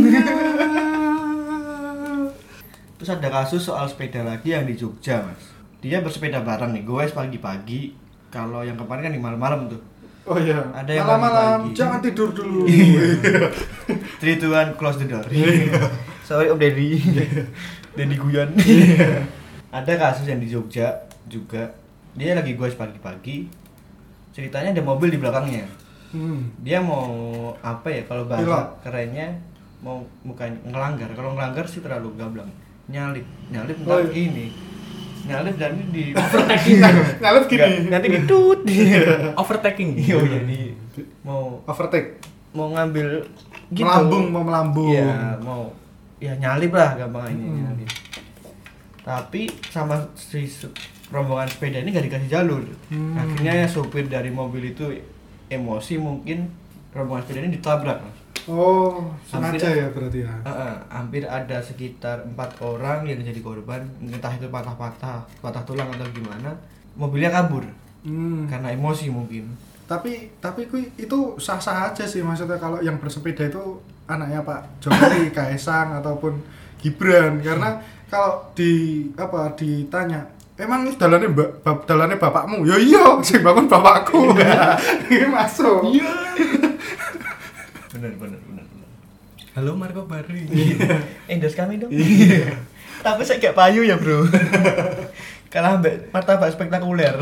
Terus ada kasus soal sepeda lagi yang di Jogja, Mas. Dia bersepeda bareng nih, gue pagi-pagi. Kalau yang kemarin kan di malam-malam tuh. Oh iya. Ada yang malam-malam jangan tidur dulu. Three, two, one, close the door. Sorry Om Deddy. Deddy Guyon. ada kasus yang di Jogja juga. Dia lagi gue pagi-pagi. Ceritanya ada mobil di belakangnya. Hmm. Dia mau apa ya kalau bahasa Belok. kerennya mau bukan ngelanggar. Kalau ngelanggar sih terlalu gablang. Nyalip, nyalip Oh, ntar iya. ini. Nyalip dan ini di Ngalep gini. Nggak, nanti ditut. Overtaking. Iya, iya, di mau Overtake. mau ngambil gitu. Melambung mau melambung. Iya, mau ya nyalip lah gampang ini Hmm. nyalip. Tapi sama si rombongan sepeda ini gak dikasih jalur. Hmm. Akhirnya sopir dari mobil itu emosi mungkin rombongan sepeda ini ditabrak. Mas. Oh, sengaja Hampir- ya berarti ya. Heeh, hampir ada sekitar empat orang yang jadi korban, entah itu patah-patah, patah tulang atau gimana. Mobilnya kabur Hmm. karena emosi mungkin. Tapi tapi kui itu sah-sah aja sih maksudnya kalau yang bersepeda itu anaknya Pak Jokowi, Kaisang ataupun Gibran karena kalau di apa ditanya Emang ini dalannya mbak, bap, dalannya bapakmu? Ya iya, sing bangun bapakku. Ini masuk. Iya. bener bener bener Halo Marco Bari. endorse kami dong. Tapi saya kayak payu ya bro. Kalah mbak martabak spektakuler.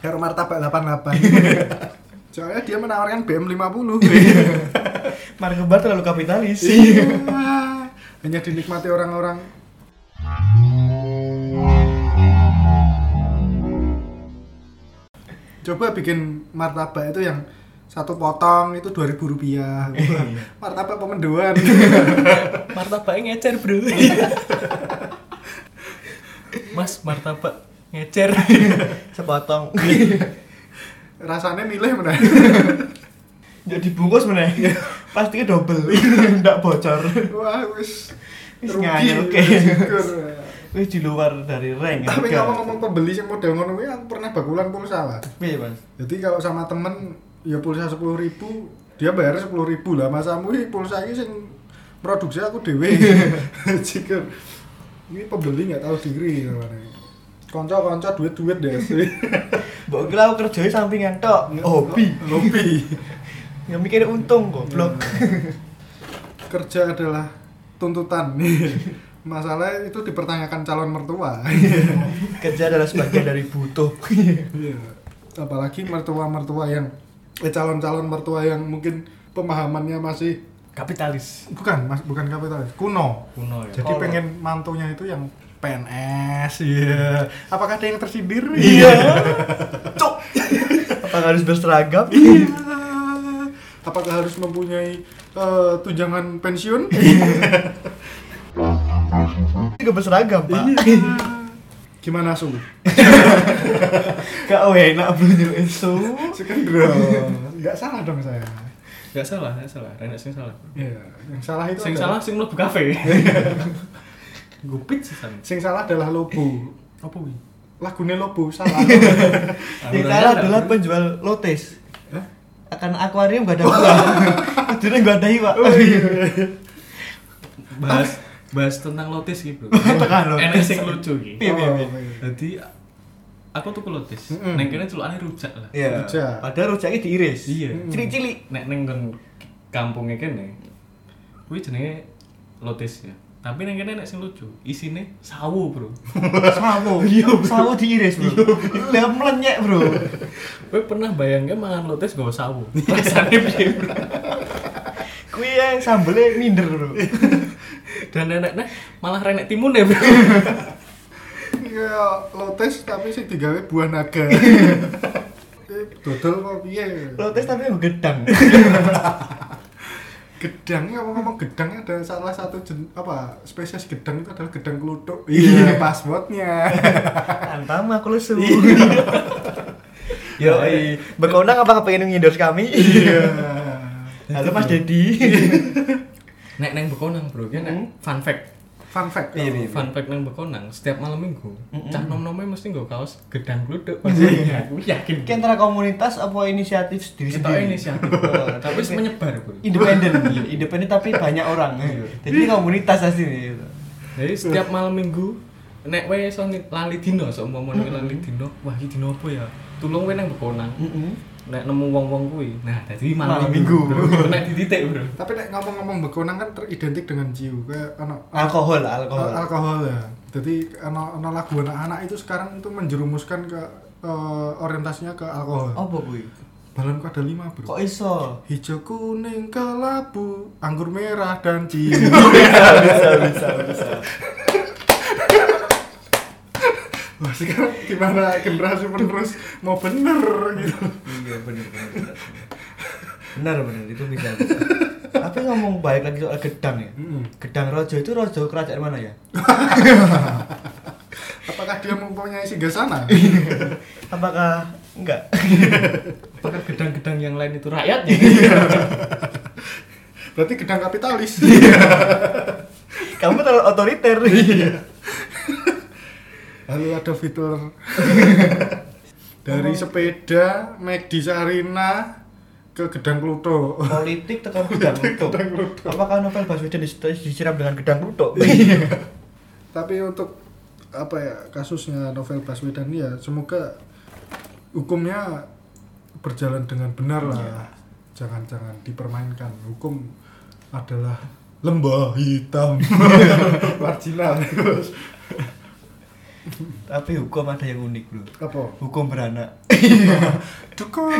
Hero Martabak 88 soalnya dia menawarkan BM 50 Marco Bar terlalu kapitalis. Iya. hanya dinikmati orang-orang. Coba bikin martabak itu yang satu potong itu 2000 rupiah. Martabak pemenduan. Martabaknya ngecer, Bro. Mas, martabak ngecer. sepotong. Rasanya milih mana jadi bungkus mana plastiknya double. Nggak bocor. Wah wis Wis nganyel, oke. wis di luar dari rank tapi harga. ngomong-ngomong pembeli yang model ngono aku pernah bakulan pulsa lah Piye, mas? Jadi kalau sama temen ya pulsa sepuluh ribu, dia bayar sepuluh ribu lah. Masamu ini pulsa ini sing produksi aku dewe. Jika ini pembeli nggak tahu diri namanya. Konco-konco duit-duit deh sih. Mbok kira aku kerjanya sampingan tok. Hobi. Hobi. Ya mikir untung goblok. Kerja adalah tuntutan. Masalah itu dipertanyakan calon mertua. Kerja adalah sebagian dari butuh. Iya. Apalagi mertua-mertua yang eh calon-calon mertua yang mungkin pemahamannya masih Kapitalis. bukan mas bukan kapitalis kuno Kuno ya. Jadi Kolot. pengen mantunya itu yang PNS, iya. Apakah ada yang tersindir? Iya. Cuk. Apakah harus berseragam? Iya. Apakah harus mempunyai eh, tunjangan pensiun? Juga berseragam, Pak. Iya. Gimana su? Gak enak bro itu. Sekendro. Nggak salah dong saya. Gak salah, gak salah. Renek sing salah. Iya. Yang salah itu Sing adalah- salah sing mlebu kafe. Gupit sih. Sing salah adalah Lobo. Apa wi? Lagunya Lobo salah. Yang salah adalah penjual lotes. Hah? Akan akuarium gak ada buah. Kudune gak ada iwak. Oh iya. Bahas bahas tentang lotis gitu. Tekan lotis. Enak sing lucu piye, piye. Oh, iya. Jadi aku tuh ke lotis. Mm-mm. Neng kene celukane rujak lah. Iya. Rujak. Padahal rujaknya diiris. Iya. Cili-cili. Nek neng nggon kampungnya kene. Kuwi jenenge lotis ya. Tapi neng kene nek sing lucu, isine sawo, Bro. Sawo. Sawo diiris, Bro. Lah melenyek, Bro. Kowe pernah bayangke mangan lotis nggawa sawo? Rasane piye, Bro? Kuwi yang sambelnya minder, Bro. Dan nenek malah renek timun ya, Bro. Iya, lotes tapi sing digawe buah naga. Dodol kok piye? Lotes tapi yang gedang. Gedang, ngomong-ngomong gedang ada salah satu jen, apa spesies gedang itu adalah gedang kelutuk. Iya, passwordnya. Tantam aku lesu. Yo, i. Berkonang apa kepengen endorse kami? Iya. Halo Mas Dedi. Nek neng Bekonang, Bro, ki nek Hmm. fun fact. Fun fact. Iya, iya. Fun fact neng Bekonang, setiap malam Minggu, Mm-mm. cah nom-nome mesti nggo kaos gedang gluduk pastinya. Aku yakin. Ki antara komunitas apa inisiatif sendiri Kita inisiatif. Oh, Tapi menyebar, Bro. independen, independen tapi banyak orang. Jadi ini komunitas asli. Jadi setiap malam Minggu nek wae iso ni- lali dino, umpama nek lali dino, wah iki dino apa ya? Tulung wae nang Bekonang. Nek nemu wong-wong kuwi. Nah, dadi malam, Malam Minggu. Minggu. Nek dititik, Bro. Tapi nek ngomong-ngomong bekonang kan teridentik dengan jiu kayak ana Alkohol, al- alkohol. alkohol ya. Jadi ana ana lagu anak-anak itu sekarang itu menjerumuskan ke eh, orientasinya ke alkohol. Apa kuwi? Balonku ada lima bro. Kok iso? Hijau kuning kelabu, anggur merah dan ciu. bisa, bisa, bisa, bisa. Wah sekarang gimana generasi penerus mau bener gitu. Iya, bener, bener, bener. Benar, benar, itu bisa, bisa. Tapi ngomong baik lagi soal gedang ya. Mm-mm. Gedang Rojo itu Rojo kerajaan mana ya? Apakah dia mempunyai singgasana? Apakah enggak? Apakah gedang-gedang yang lain itu rakyatnya? Berarti gedang kapitalis. Kamu terlalu otoriter. Lalu ada fitur dari sepeda McD Sarina ke gedang Pluto. Politik tekan gedang kluthuk. Apakah novel Baswedan dis- disiram dengan gedang lutuk? Tapi untuk apa ya kasusnya novel Baswedan ya semoga hukumnya berjalan dengan benar lah. Iya. jangan jangan dipermainkan hukum adalah lembah hitam marginal terus Tapi hukum ada yang unik, Bro. apa Hukum beranak. dukun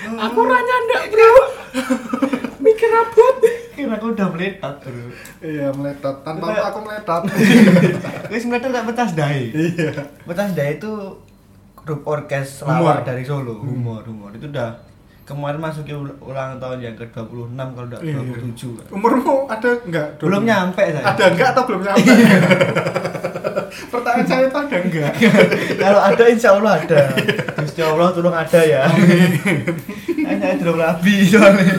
Aku ora nyandak, Bro. Mikir abot. Kira aku udah meletat, Bro. iya meletot tanpa Kita- aku meletot Wis meletat tak petas dae. iya Petas dae itu grup orkes lawak dari Solo. Humor, humor. Itu udah kemarin masuki ul- ulang tahun yang ke-26 kalau enggak Iya. 27. Kak. umurmu ada enggak Belum nyampe saya. ada enggak atau belum nyampe pertanyaan saya itu ada enggak Kalau ada insya Allah ada. Insya Allah tolong ada ya. Hanya belum rabi soalnya.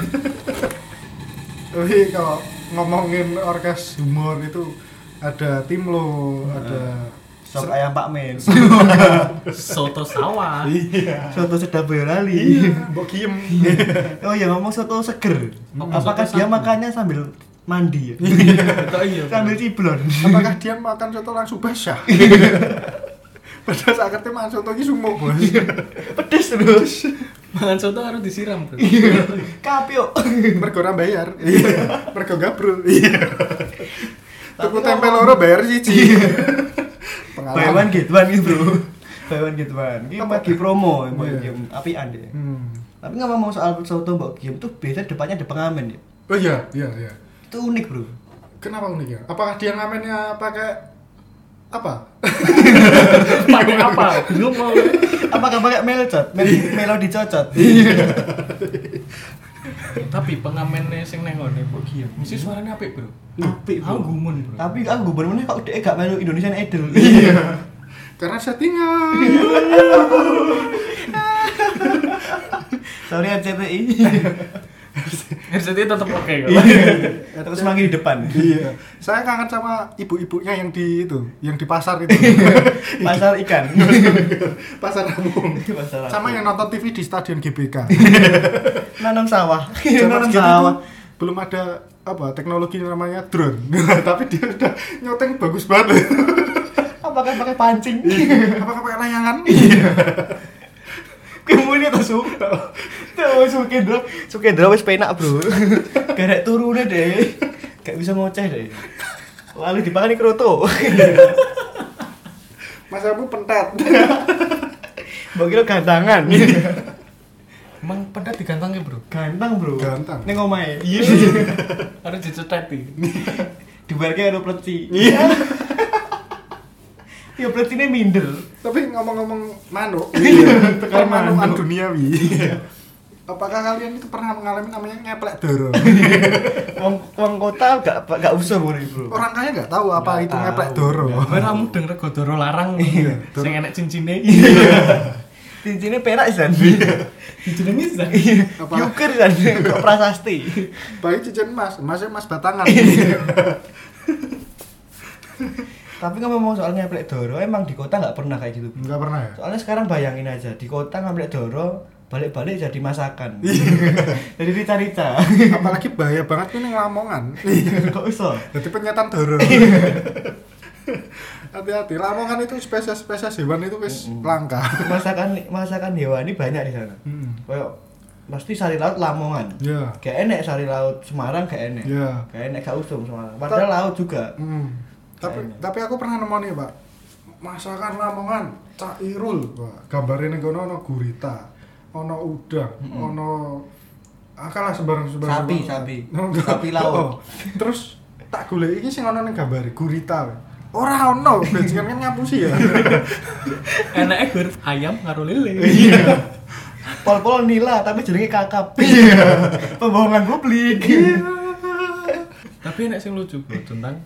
tapi kalau ngomongin orkes humor itu ada tim lo ada Sok ayam Pak Men. Soto sawah. iya Soto sedap Boyolali. mbok kiem Oh ya ngomong soto seger. Hmm. Apakah Soto dia makannya sambil mandi ya? Iya. Bro. sambil ciblon. apakah dia makan soto langsung basah Padahal saat kerja makan soto ini sumuk bos Pedes terus. Mangan soto harus disiram, Bro. Kapio. Mergo bayar Iya Mergo gabrul Iya Tuku tempe loro bayar one get one gitu bro. Buy one get one. Ini lagi promo, Iya. game apian deh. Hmm. Tapi nggak ngomong soal soto mbak game tuh biasanya depannya ada pengamen ya. Oh iya, iya, iya Itu unik bro. Kenapa unik ya? Apakah dia ngamennya pakai apa? Pakai apa? Bingung mau. Apakah pakai melcot? Mel melodi cocot. Tapi pengamennya sing neng ngene kok kieu. Mesti suaranya apik, Bro. Apik Aku bro. gumun, Bro. Tapi aku gubernurnya kok dia gak melu Indonesian Idol. Iya. Karena settingan. Sorry RCTI. RCTI tetap oke kok. Terus manggil di depan. iya. Saya kangen sama ibu-ibunya yang di itu, yang di pasar itu. Pasar ikan. pasar Lampung. Pasar Sama yang nonton TV di stadion GBK. nanam sawah. Zaman nanam sawah. belum ada apa teknologi namanya drone. Tapi dia udah nyoteng bagus banget. Apakah pakai pancing? Apakah pakai layangan? Kemudian tak suka. Tuh Sukendra, Sukendra wis penak, Bro. Garek turune deh. Gak bisa ngoceh deh. Lalu dipakani kroto. Mas Abu pentet. Mbok kira gantangan. Emang pedat digantangnya, Bro. Gantang, Bro. Gantang. Ning omahe. Iya. Harus diceteti. Dibarke karo pleci. Iya. Ya plecine minder. Tapi ngomong-ngomong manuk, Iya, permanukan manuk. duniawi. Apakah kalian itu pernah mengalami namanya ngeplek doro? Wong wong kota gak gak usah Bro. Orang kaya nggak tahu apa Nggak itu tahu. ngeplek doro. Kowe ra mudeng rego doro larang. Iya. Sing enek cincine. Cincinnya perak San. Dijenengi Zan. Apa? Yuker San, kok prasasti. Baik cincin emas, emasnya emas batangan. Iya. Tapi ngomong soal ngeplek doro, emang di kota nggak pernah kayak gitu. Enggak pernah ya? Soalnya sekarang bayangin aja, di kota ngeplek doro, balik-balik jadi masakan. Iya. jadi rica-rica. Apalagi bahaya banget ini Lamongan. Kok iso? Jadi penyetan doro. Hati-hati, Lamongan itu spesies-spesies hewan itu wis langka. Masakan masakan hewani banyak di sana. Hmm. Kayak pasti sari laut Lamongan. Ya. Gak enek sari laut Semarang gak enek. Ya. Gak enek gak usum Semarang. Padahal laut juga. Hmm. Tapi Kayaknya. tapi aku pernah nemu nih, Pak. Masakan Lamongan, Cak Irul, Pak. Gambarnya ning kono ono gurita, ono udang, ono akalah sembarang-sembarang. Sapi, sapi. Sapi laut. Oh. Terus tak golek iki sing ono ning gambare gurita. Pak. Ora ono, bajingan kan ngapusi ya. Enake gur ayam karo lele. Iya. Pol-pol nila tapi jenenge kakap. Pembohongan publik. Tapi enek sing lucu bro tentang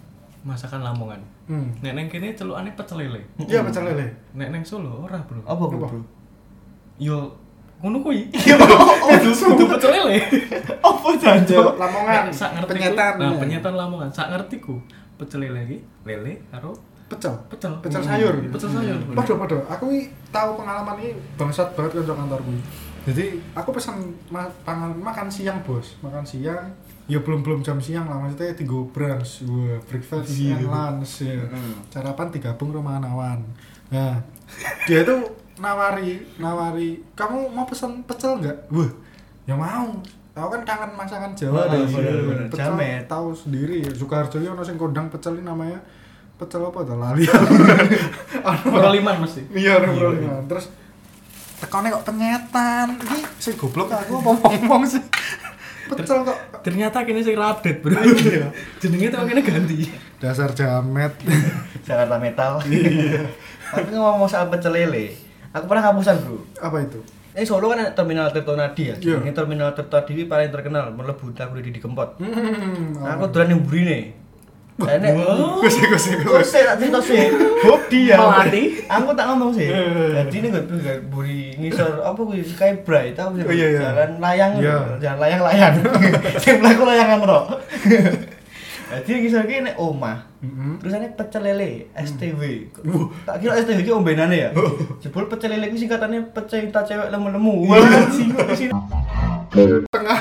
masakan Lamongan. Hmm. Nek neng kene celukane pecel lele. Iya, pecel lele. Nek neng Solo ora bro. Apa bro? Yo ngono kuwi. Oh, Itu itu pecel lele. Apa jancuk? Lamongan, Sak ngerti penyetan. Nah, penyetan Lamongan. Sak ngertiku pecel lele iki lele karo Pecel. pecel. Pecel sayur. Pecel sayur. Padha padha. Aku iki tahu pengalaman ini bangsat banget kanca kantorku. Jadi aku pesan ma pangan makan siang, Bos. Makan siang. Ya belum belum jam siang lah maksudnya tiga brunch, wah, breakfast Iya. and lunch ya. Hmm. Sarapan digabung rumah awan. Nah, dia itu nawari nawari kamu mau pesan pecel nggak wah ya mau Aku kan kangen masakan Jawa Oh, deh. bener-bener. Pecel Jamet. tahu sendiri. Ini ono sing kondang pecel ini namanya pecel apa tuh lali. Proliman mesti. Iya, bro. Terus tekone kok penyetan. Iki sing goblok aku apa ngomong sih. Pecel kok Ternyata kini sing update, Bro. Iya. Jenenge tuh kene ganti. dasar jamet. Jakarta Metal. Tapi ngomong soal pecel lele, aku pernah kapusan bro. apa itu? Ini Solo kan terminal Tirtonadi ya. Iya. Ini terminal Tirtonadi ini paling terkenal, melebu aku di di Kempot. Hmm. Nah, aku dolan yang burine. Enek. Gus Kok gus. saya tak cerita sih? Hobi ya. Melati. Aku tak ngomong sih. Iya. Jadi ini gue gak buri ngisor apa gue Sky Bright tahu sih. Oh, iya, iya. Jalan layang, Iya. jalan layang-layang. Sing mlaku layangan ro. Jadi ngisor ki nek omah. Ini pecel lele STW. Tak kira STW ki ombenane ya. Jebul pecel lele ki singkatannya pecinta cewek lemu-lemu. Sing Tengah.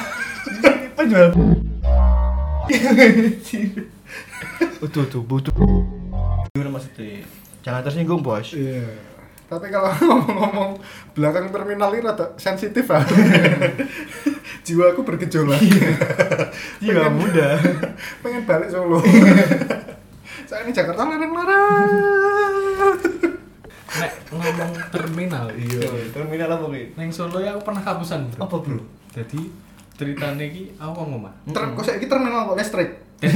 penjual. Utuh tuh, butuh. Gimana maksudnya? Jangan tersinggung, Bos. Iya. Tapi kalau ngomong-ngomong belakang terminal ini rada sensitif ah. Jiwaku bergejolak. Jiwa Pengen- muda. Pengen balik Solo. Saya ini Jakarta larang-larang. Nek ngomong terminal, iya. Terminal apa ki? Neng Solo ya aku pernah kapusan, Bro. Apa, Bro? Jadi ceritanya ki aku ngomong. Ter kok saiki terminal kok listrik.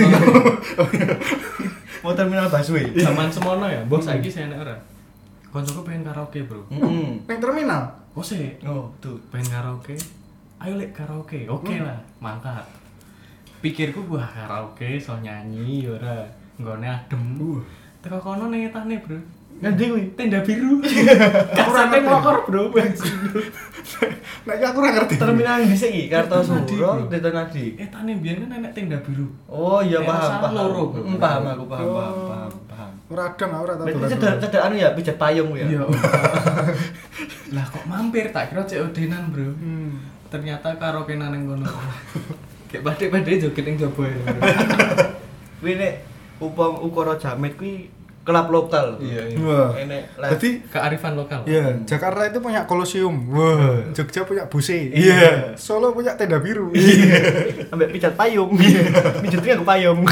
Mau terminal busway. Zaman semono ya, mbok saiki saya enak ora. Koncoku pengen karaoke, Bro. Heeh. Neng terminal. Oh sih, Oh, tuh. pengen karaoke. Ayo lek karaoke. Oke lah, mangkat. Pikirku wah karaoke so nyanyi ya ora. Nggone adem. Teko kono ning etane, Bro. Ngendi kuwi? Tenda biru. Kurang ngerti. ngokor, Bro. Iki aku ora ngerti. Terminal di sini Kartosuro, Bro. Tirtonadi. Etane biyen kan enek tenda biru. Oh iya Nek paham paham. loro, Bro. Mm, paham aku paham paham paham paham. Ora aku ora tau. Berarti Solo. cedek anu ya pijat payung ya. Iya. lah kok mampir tak kira cek odenan, Bro. Hmm. Ternyata karaoke nang kono. Kayak badhe-badhe joget ning jaba ya. Bro. Kuwi nek upam ukara jamet kuwi kelab lokal. Iya, iya. Wah. Enek live. Jadi Kearifan lokal. Iya, Jakarta itu punya kolosium. Wah, Jogja punya buse. Iya. Solo punya tenda biru. ambek pijat payung. Pijatnya ke payung.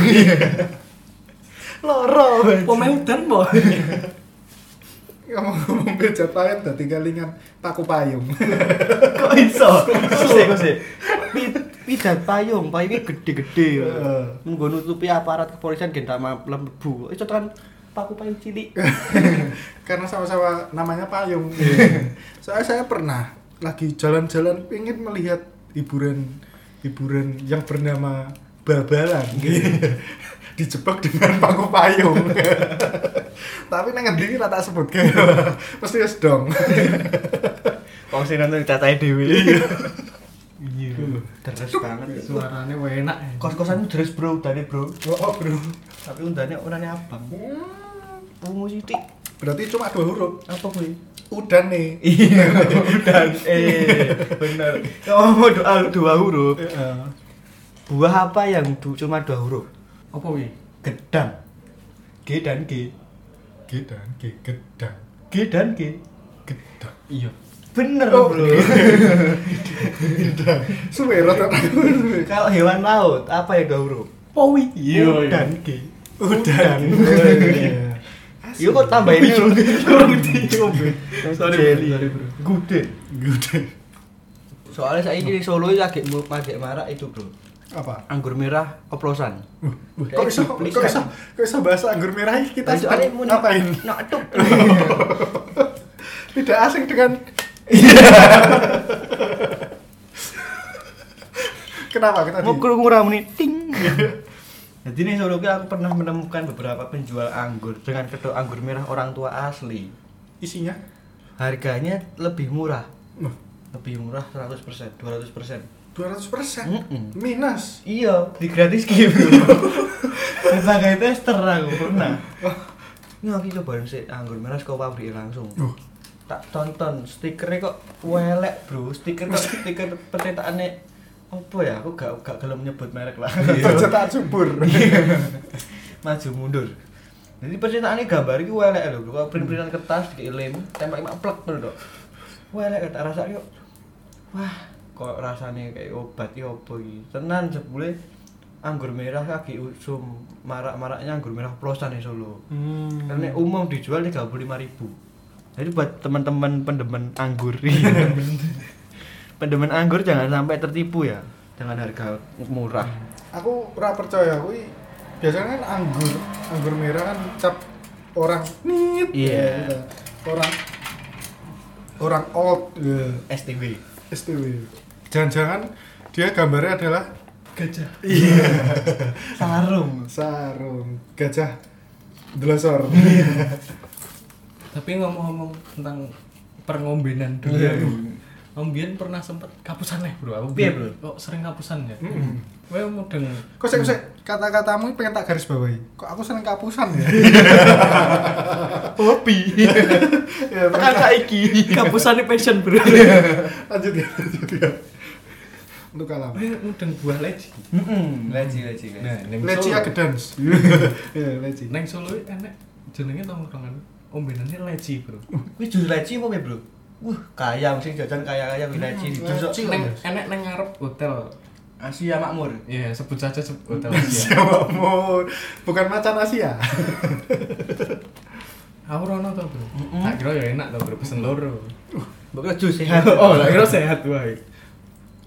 Loro. Pemeudan, Boy. Ngomong-ngomong bejat payung dadi kelingan paku payung. Kok iso? Sik. Pi- Pijat payung, payungnya gede-gede. Heeh. Nggo nutupi aparat kepolisian gen tak lembu. Itu kan paku payung cilik. Karena sama-sama namanya payung. Soalnya saya pernah lagi jalan-jalan ingin melihat hiburan hiburan yang bernama babalan. Dijebak dengan paku payung. Tapi nang ngendi tak sebut Mesti wis dong. Wong sing nonton cacahe dhewe. Iya. Terus banget. Suarane enak. ya. Kos-kosan deres bro, udane bro. Oh, bro. Tapi undane orangnya abang. Ungu sithik. Berarti cuma dua huruf. Apa kuwi? Udan nih. Iya, udah. Eh, benar. Kalau mau doa dua huruf, Heeh. buah apa yang du- cuma dua huruf? Apa wi? Gedang. G dan G. G dan G gedang. G dan G. Gedang. Iya. Bener, Oh, Bro. Gedang. Suwe. Kalau hewan laut, apa yang dua huruf? Powi. U dan G. Udan. Yuk kok tambahin dulu. Sorry, Jelly. sorry, bro. Gude. Gede. Soalnya saya di Solo itu lagi mau pakai marak itu, Bro. Apa? Anggur merah oplosan. Kok bisa kok bisa kok bisa bahasa anggur merah ini kita Nah, soalnya mau ngapain? Nak tuk. Tidak asing dengan Kenapa kita Mau di kurang muni ting. Jadi nih Solo aku pernah menemukan beberapa penjual anggur dengan kedok anggur merah orang tua asli. isinya? Harganya lebih murah. Wah, Lebih murah 100%, 200%. 200 persen Mm-mm. minus. Iya, di gratis game. Sebagai tester aku pernah. Ini aku coba sih anggur merah ke pabrik langsung. Uh. Tak tonton stikernya kok welek, Bro. Stiker kok stiker percetakannya apa ya? Aku gak gak gelem nyebut merek lah. Percetaan subur. Maju mundur. Jadi percintaannya gambar iki elek lho, kok print-printan kertas dikei lem, tembak mak plek ngono tok. Elek tak rasa yo. Wah, kok rasane kayak obat iki opo iki. Tenan jebule anggur merah kaki usum marak-maraknya anggur merah plosan di Solo. Hmm. Karena umum dijual 35.000. Jadi buat teman-teman pendemen anggur. pendemen anggur jangan sampai tertipu ya dengan harga murah. aku ora percaya kuwi biasanya kan anggur anggur merah kan cap orang nit Iya. ya, gitu. orang orang old ya, STW. STW jangan-jangan dia gambarnya adalah Gajah. Sarung. sarung gajah delosor Tapi ngomong-ngomong tentang perngombenan dulu. Iya. Om Bian pernah sempet kapusan nih bro. Aku biyen- bro. Kok sering kapusan ya? Mm-mm. Kowe mudeng. kok sih kata-katamu pengen tak garis bawahi kok aku seneng kapusan ya Hobi. ya Tekan saiki. Kapusan passion bro. lanjut ya lanjut ya untuk kalam Kowe mudeng buah leci. Heeh, leci leci. Nah, neng leci Solo. agedans ya leci Neng Solo enek jenenge tongkrongan ombenannya leci bro. Wis jus leci apa ya, Bro? Wah, kaya mesti jajan kaya-kaya. Hmm, Jus leci. Neng enek neng ngarep hotel. Asia Makmur. Ya sebut saja sebut hotel Asia. Siapa bukan macan Asia Aku rono to bro. Mm-mm. Tak kira ya enak to bro pesen loro. Mbok jus sehat. oh, tak kira sehat wae.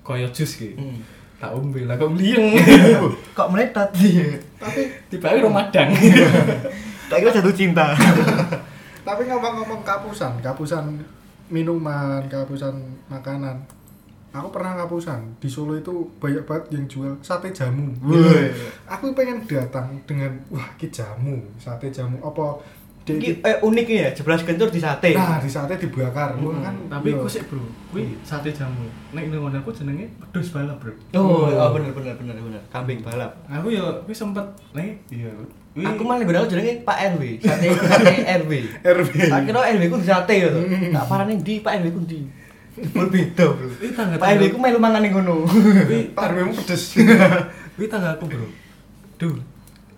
Kaya jus ki. Hmm. Tak ombe lah kok mliyeng. Kok meletot dia? tapi Tiba-tiba Ramadan. Tak kira jatuh cinta. tapi ngomong-ngomong kapusan kapusan minuman kapusan makanan aku pernah kapusan di Solo itu banyak banget yang jual sate jamu Wih. aku pengen datang dengan wah ki jamu sate jamu apa di, Iki eh, unik ya, jeblas kentur di sate. nah di sate dibakar Wah, kan Tapi yo. ku sik bro, kuwi sate jamu. Nek ning ngono aku jenenge pedus balap bro. Oh, oh bener bener bener bener. Kambing balap. Aku ya kuwi sempet nek iya. Kuwi- Aku malah bener jenenge Pak RW, sate sate RW. RW Tak kira RW ku sate ya to. Tak parane ndi Pak RW ku ndi. Bro. Kuwi tangga Pak RW ku melu mangan ning ngono. kuwi Pak RW mu pedes kuwi tangga aku bro. Duh,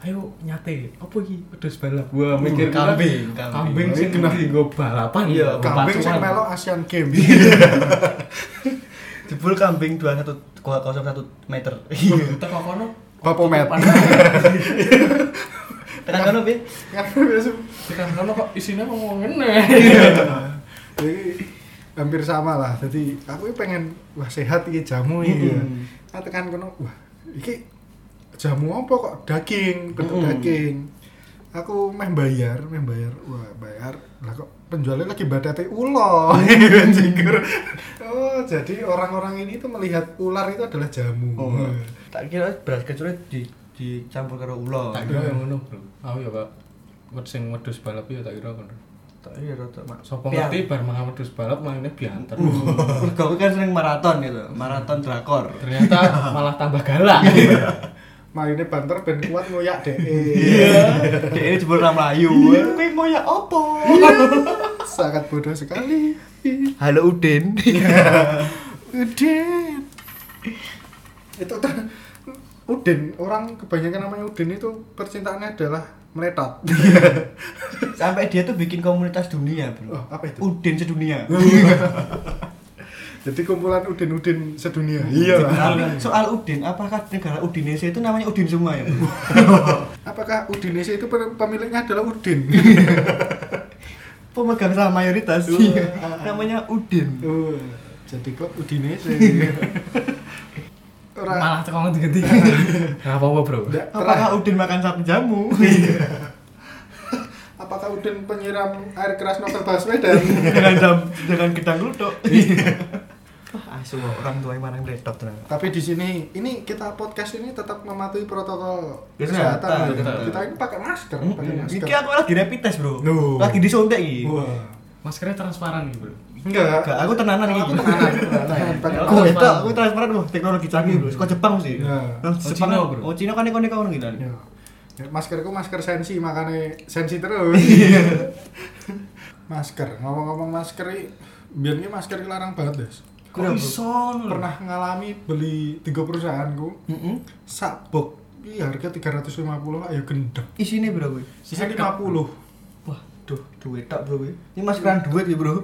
ayo nyate. Apa iki pedus balap? Wah, mikir kambing, kambing. kambing. Sing Kena. dienggo balapan. Iya, nggo kambing sing melok Asian Games Jebul kambing 21 meter. Teko kono Bapomet. Tekan kono piye? kan biasa tekan kono kok isine ngomong ngene. jadi hampir sama lah jadi aku ini pengen wah sehat iki jamu iki ya Mm-mm. nah, tekan kono wah iki jamu apa kok daging bentuk Mm-mm. daging aku meh bayar meh bayar wah bayar lah kok penjualnya lagi badate ulo Jinggur. oh jadi orang-orang ini tuh melihat ular itu adalah jamu Oh. Tak kira beras kecuali di dicampur karo ulo. Tak kira yang ngono, Bro. Aku ya Pak. Wet sing wedhus balap ya tak kira ngono. Tak iya rada mak. Sopo ngerti bar mangan wedhus balap mainnya bianter. Mergo aku kan sering maraton gitu, maraton drakor. Ternyata malah tambah galak. mainnya banter ben kuat ngoyak deh Dek ini jebul ra mlayu. Kowe ngoyak opo? sangat bodoh sekali Halo Udin. Udin itu ter- Udin orang kebanyakan namanya Udin itu percintaannya adalah meletot Sampai dia tuh bikin komunitas dunia, Bro. oh, apa itu Udin sedunia. jadi kumpulan Udin-Udin sedunia iya lah Tapi soal Udin, apakah negara Udinese itu namanya Udin semua ya? Apakah Udinese itu pe- pemiliknya adalah Udin Pemegang saham mayoritas. Iya. namanya Udin. oh, jadi klub Udinese Ora- malah teko ganti-ganti. Enggak apa-apa, Bro. Nggak, Apakah Udin makan sapi jamu? apakah Udin penyiram air keras novel Baswedan dengan jam dengan gedang lutok. Wah, asu orang tua yang mana yang meletot ternyata. tapi di sini ini kita podcast ini tetap mematuhi protokol Kesehatan, kesehatan betul. kita ini pakai masker pakai masker Iki aku lagi rapid test, Bro. Loh. Lagi disuntik iki. wah Maskernya transparan nih, Bro. enggak Enggak, aku tenanan iki. Aku tenanan, Aku itu, aku transparan loh, teknologi canggih bro. Suka Jepang sih. Ya. Oh, Jepang, Cina, bro. Oh Cina kan neko-neko ngono gitu. Ya. Ya, maskerku masker sensi makanya sensi terus masker ngomong-ngomong masker i- biar ini masker larang banget des Kok iso pernah ngalami beli tiga perusahaanku Heeh. sak box iya harga 350 ayo gendeng Isine berapa? kuwi? sisa 50 Wah, duh, duit tak bro. kuwi. Ini mas keran duit ya bro.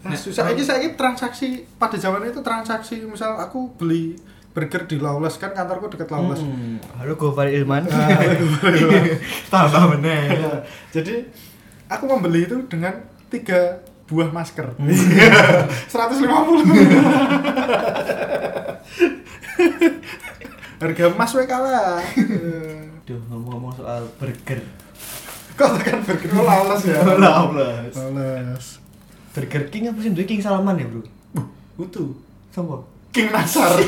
Nah, susah ini saya transaksi pada zaman itu transaksi misal aku beli burger di Lawless kan kantorku dekat Lawless Hmm. Halo Gofar Ilman. Ah, Tambah meneh. Ya, jadi aku membeli itu dengan tiga buah masker Hmm. 150 harga emas we kalah Duh, ngomong-ngomong soal burger. kok tekan burger oh, Lawless ya Lawless. Lawless Burger King apa sih? King Salman ya, Bro? utuh Sopo? King Nasar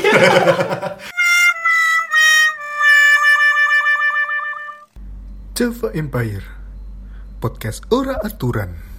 Java Empire Podcast Ora Aturan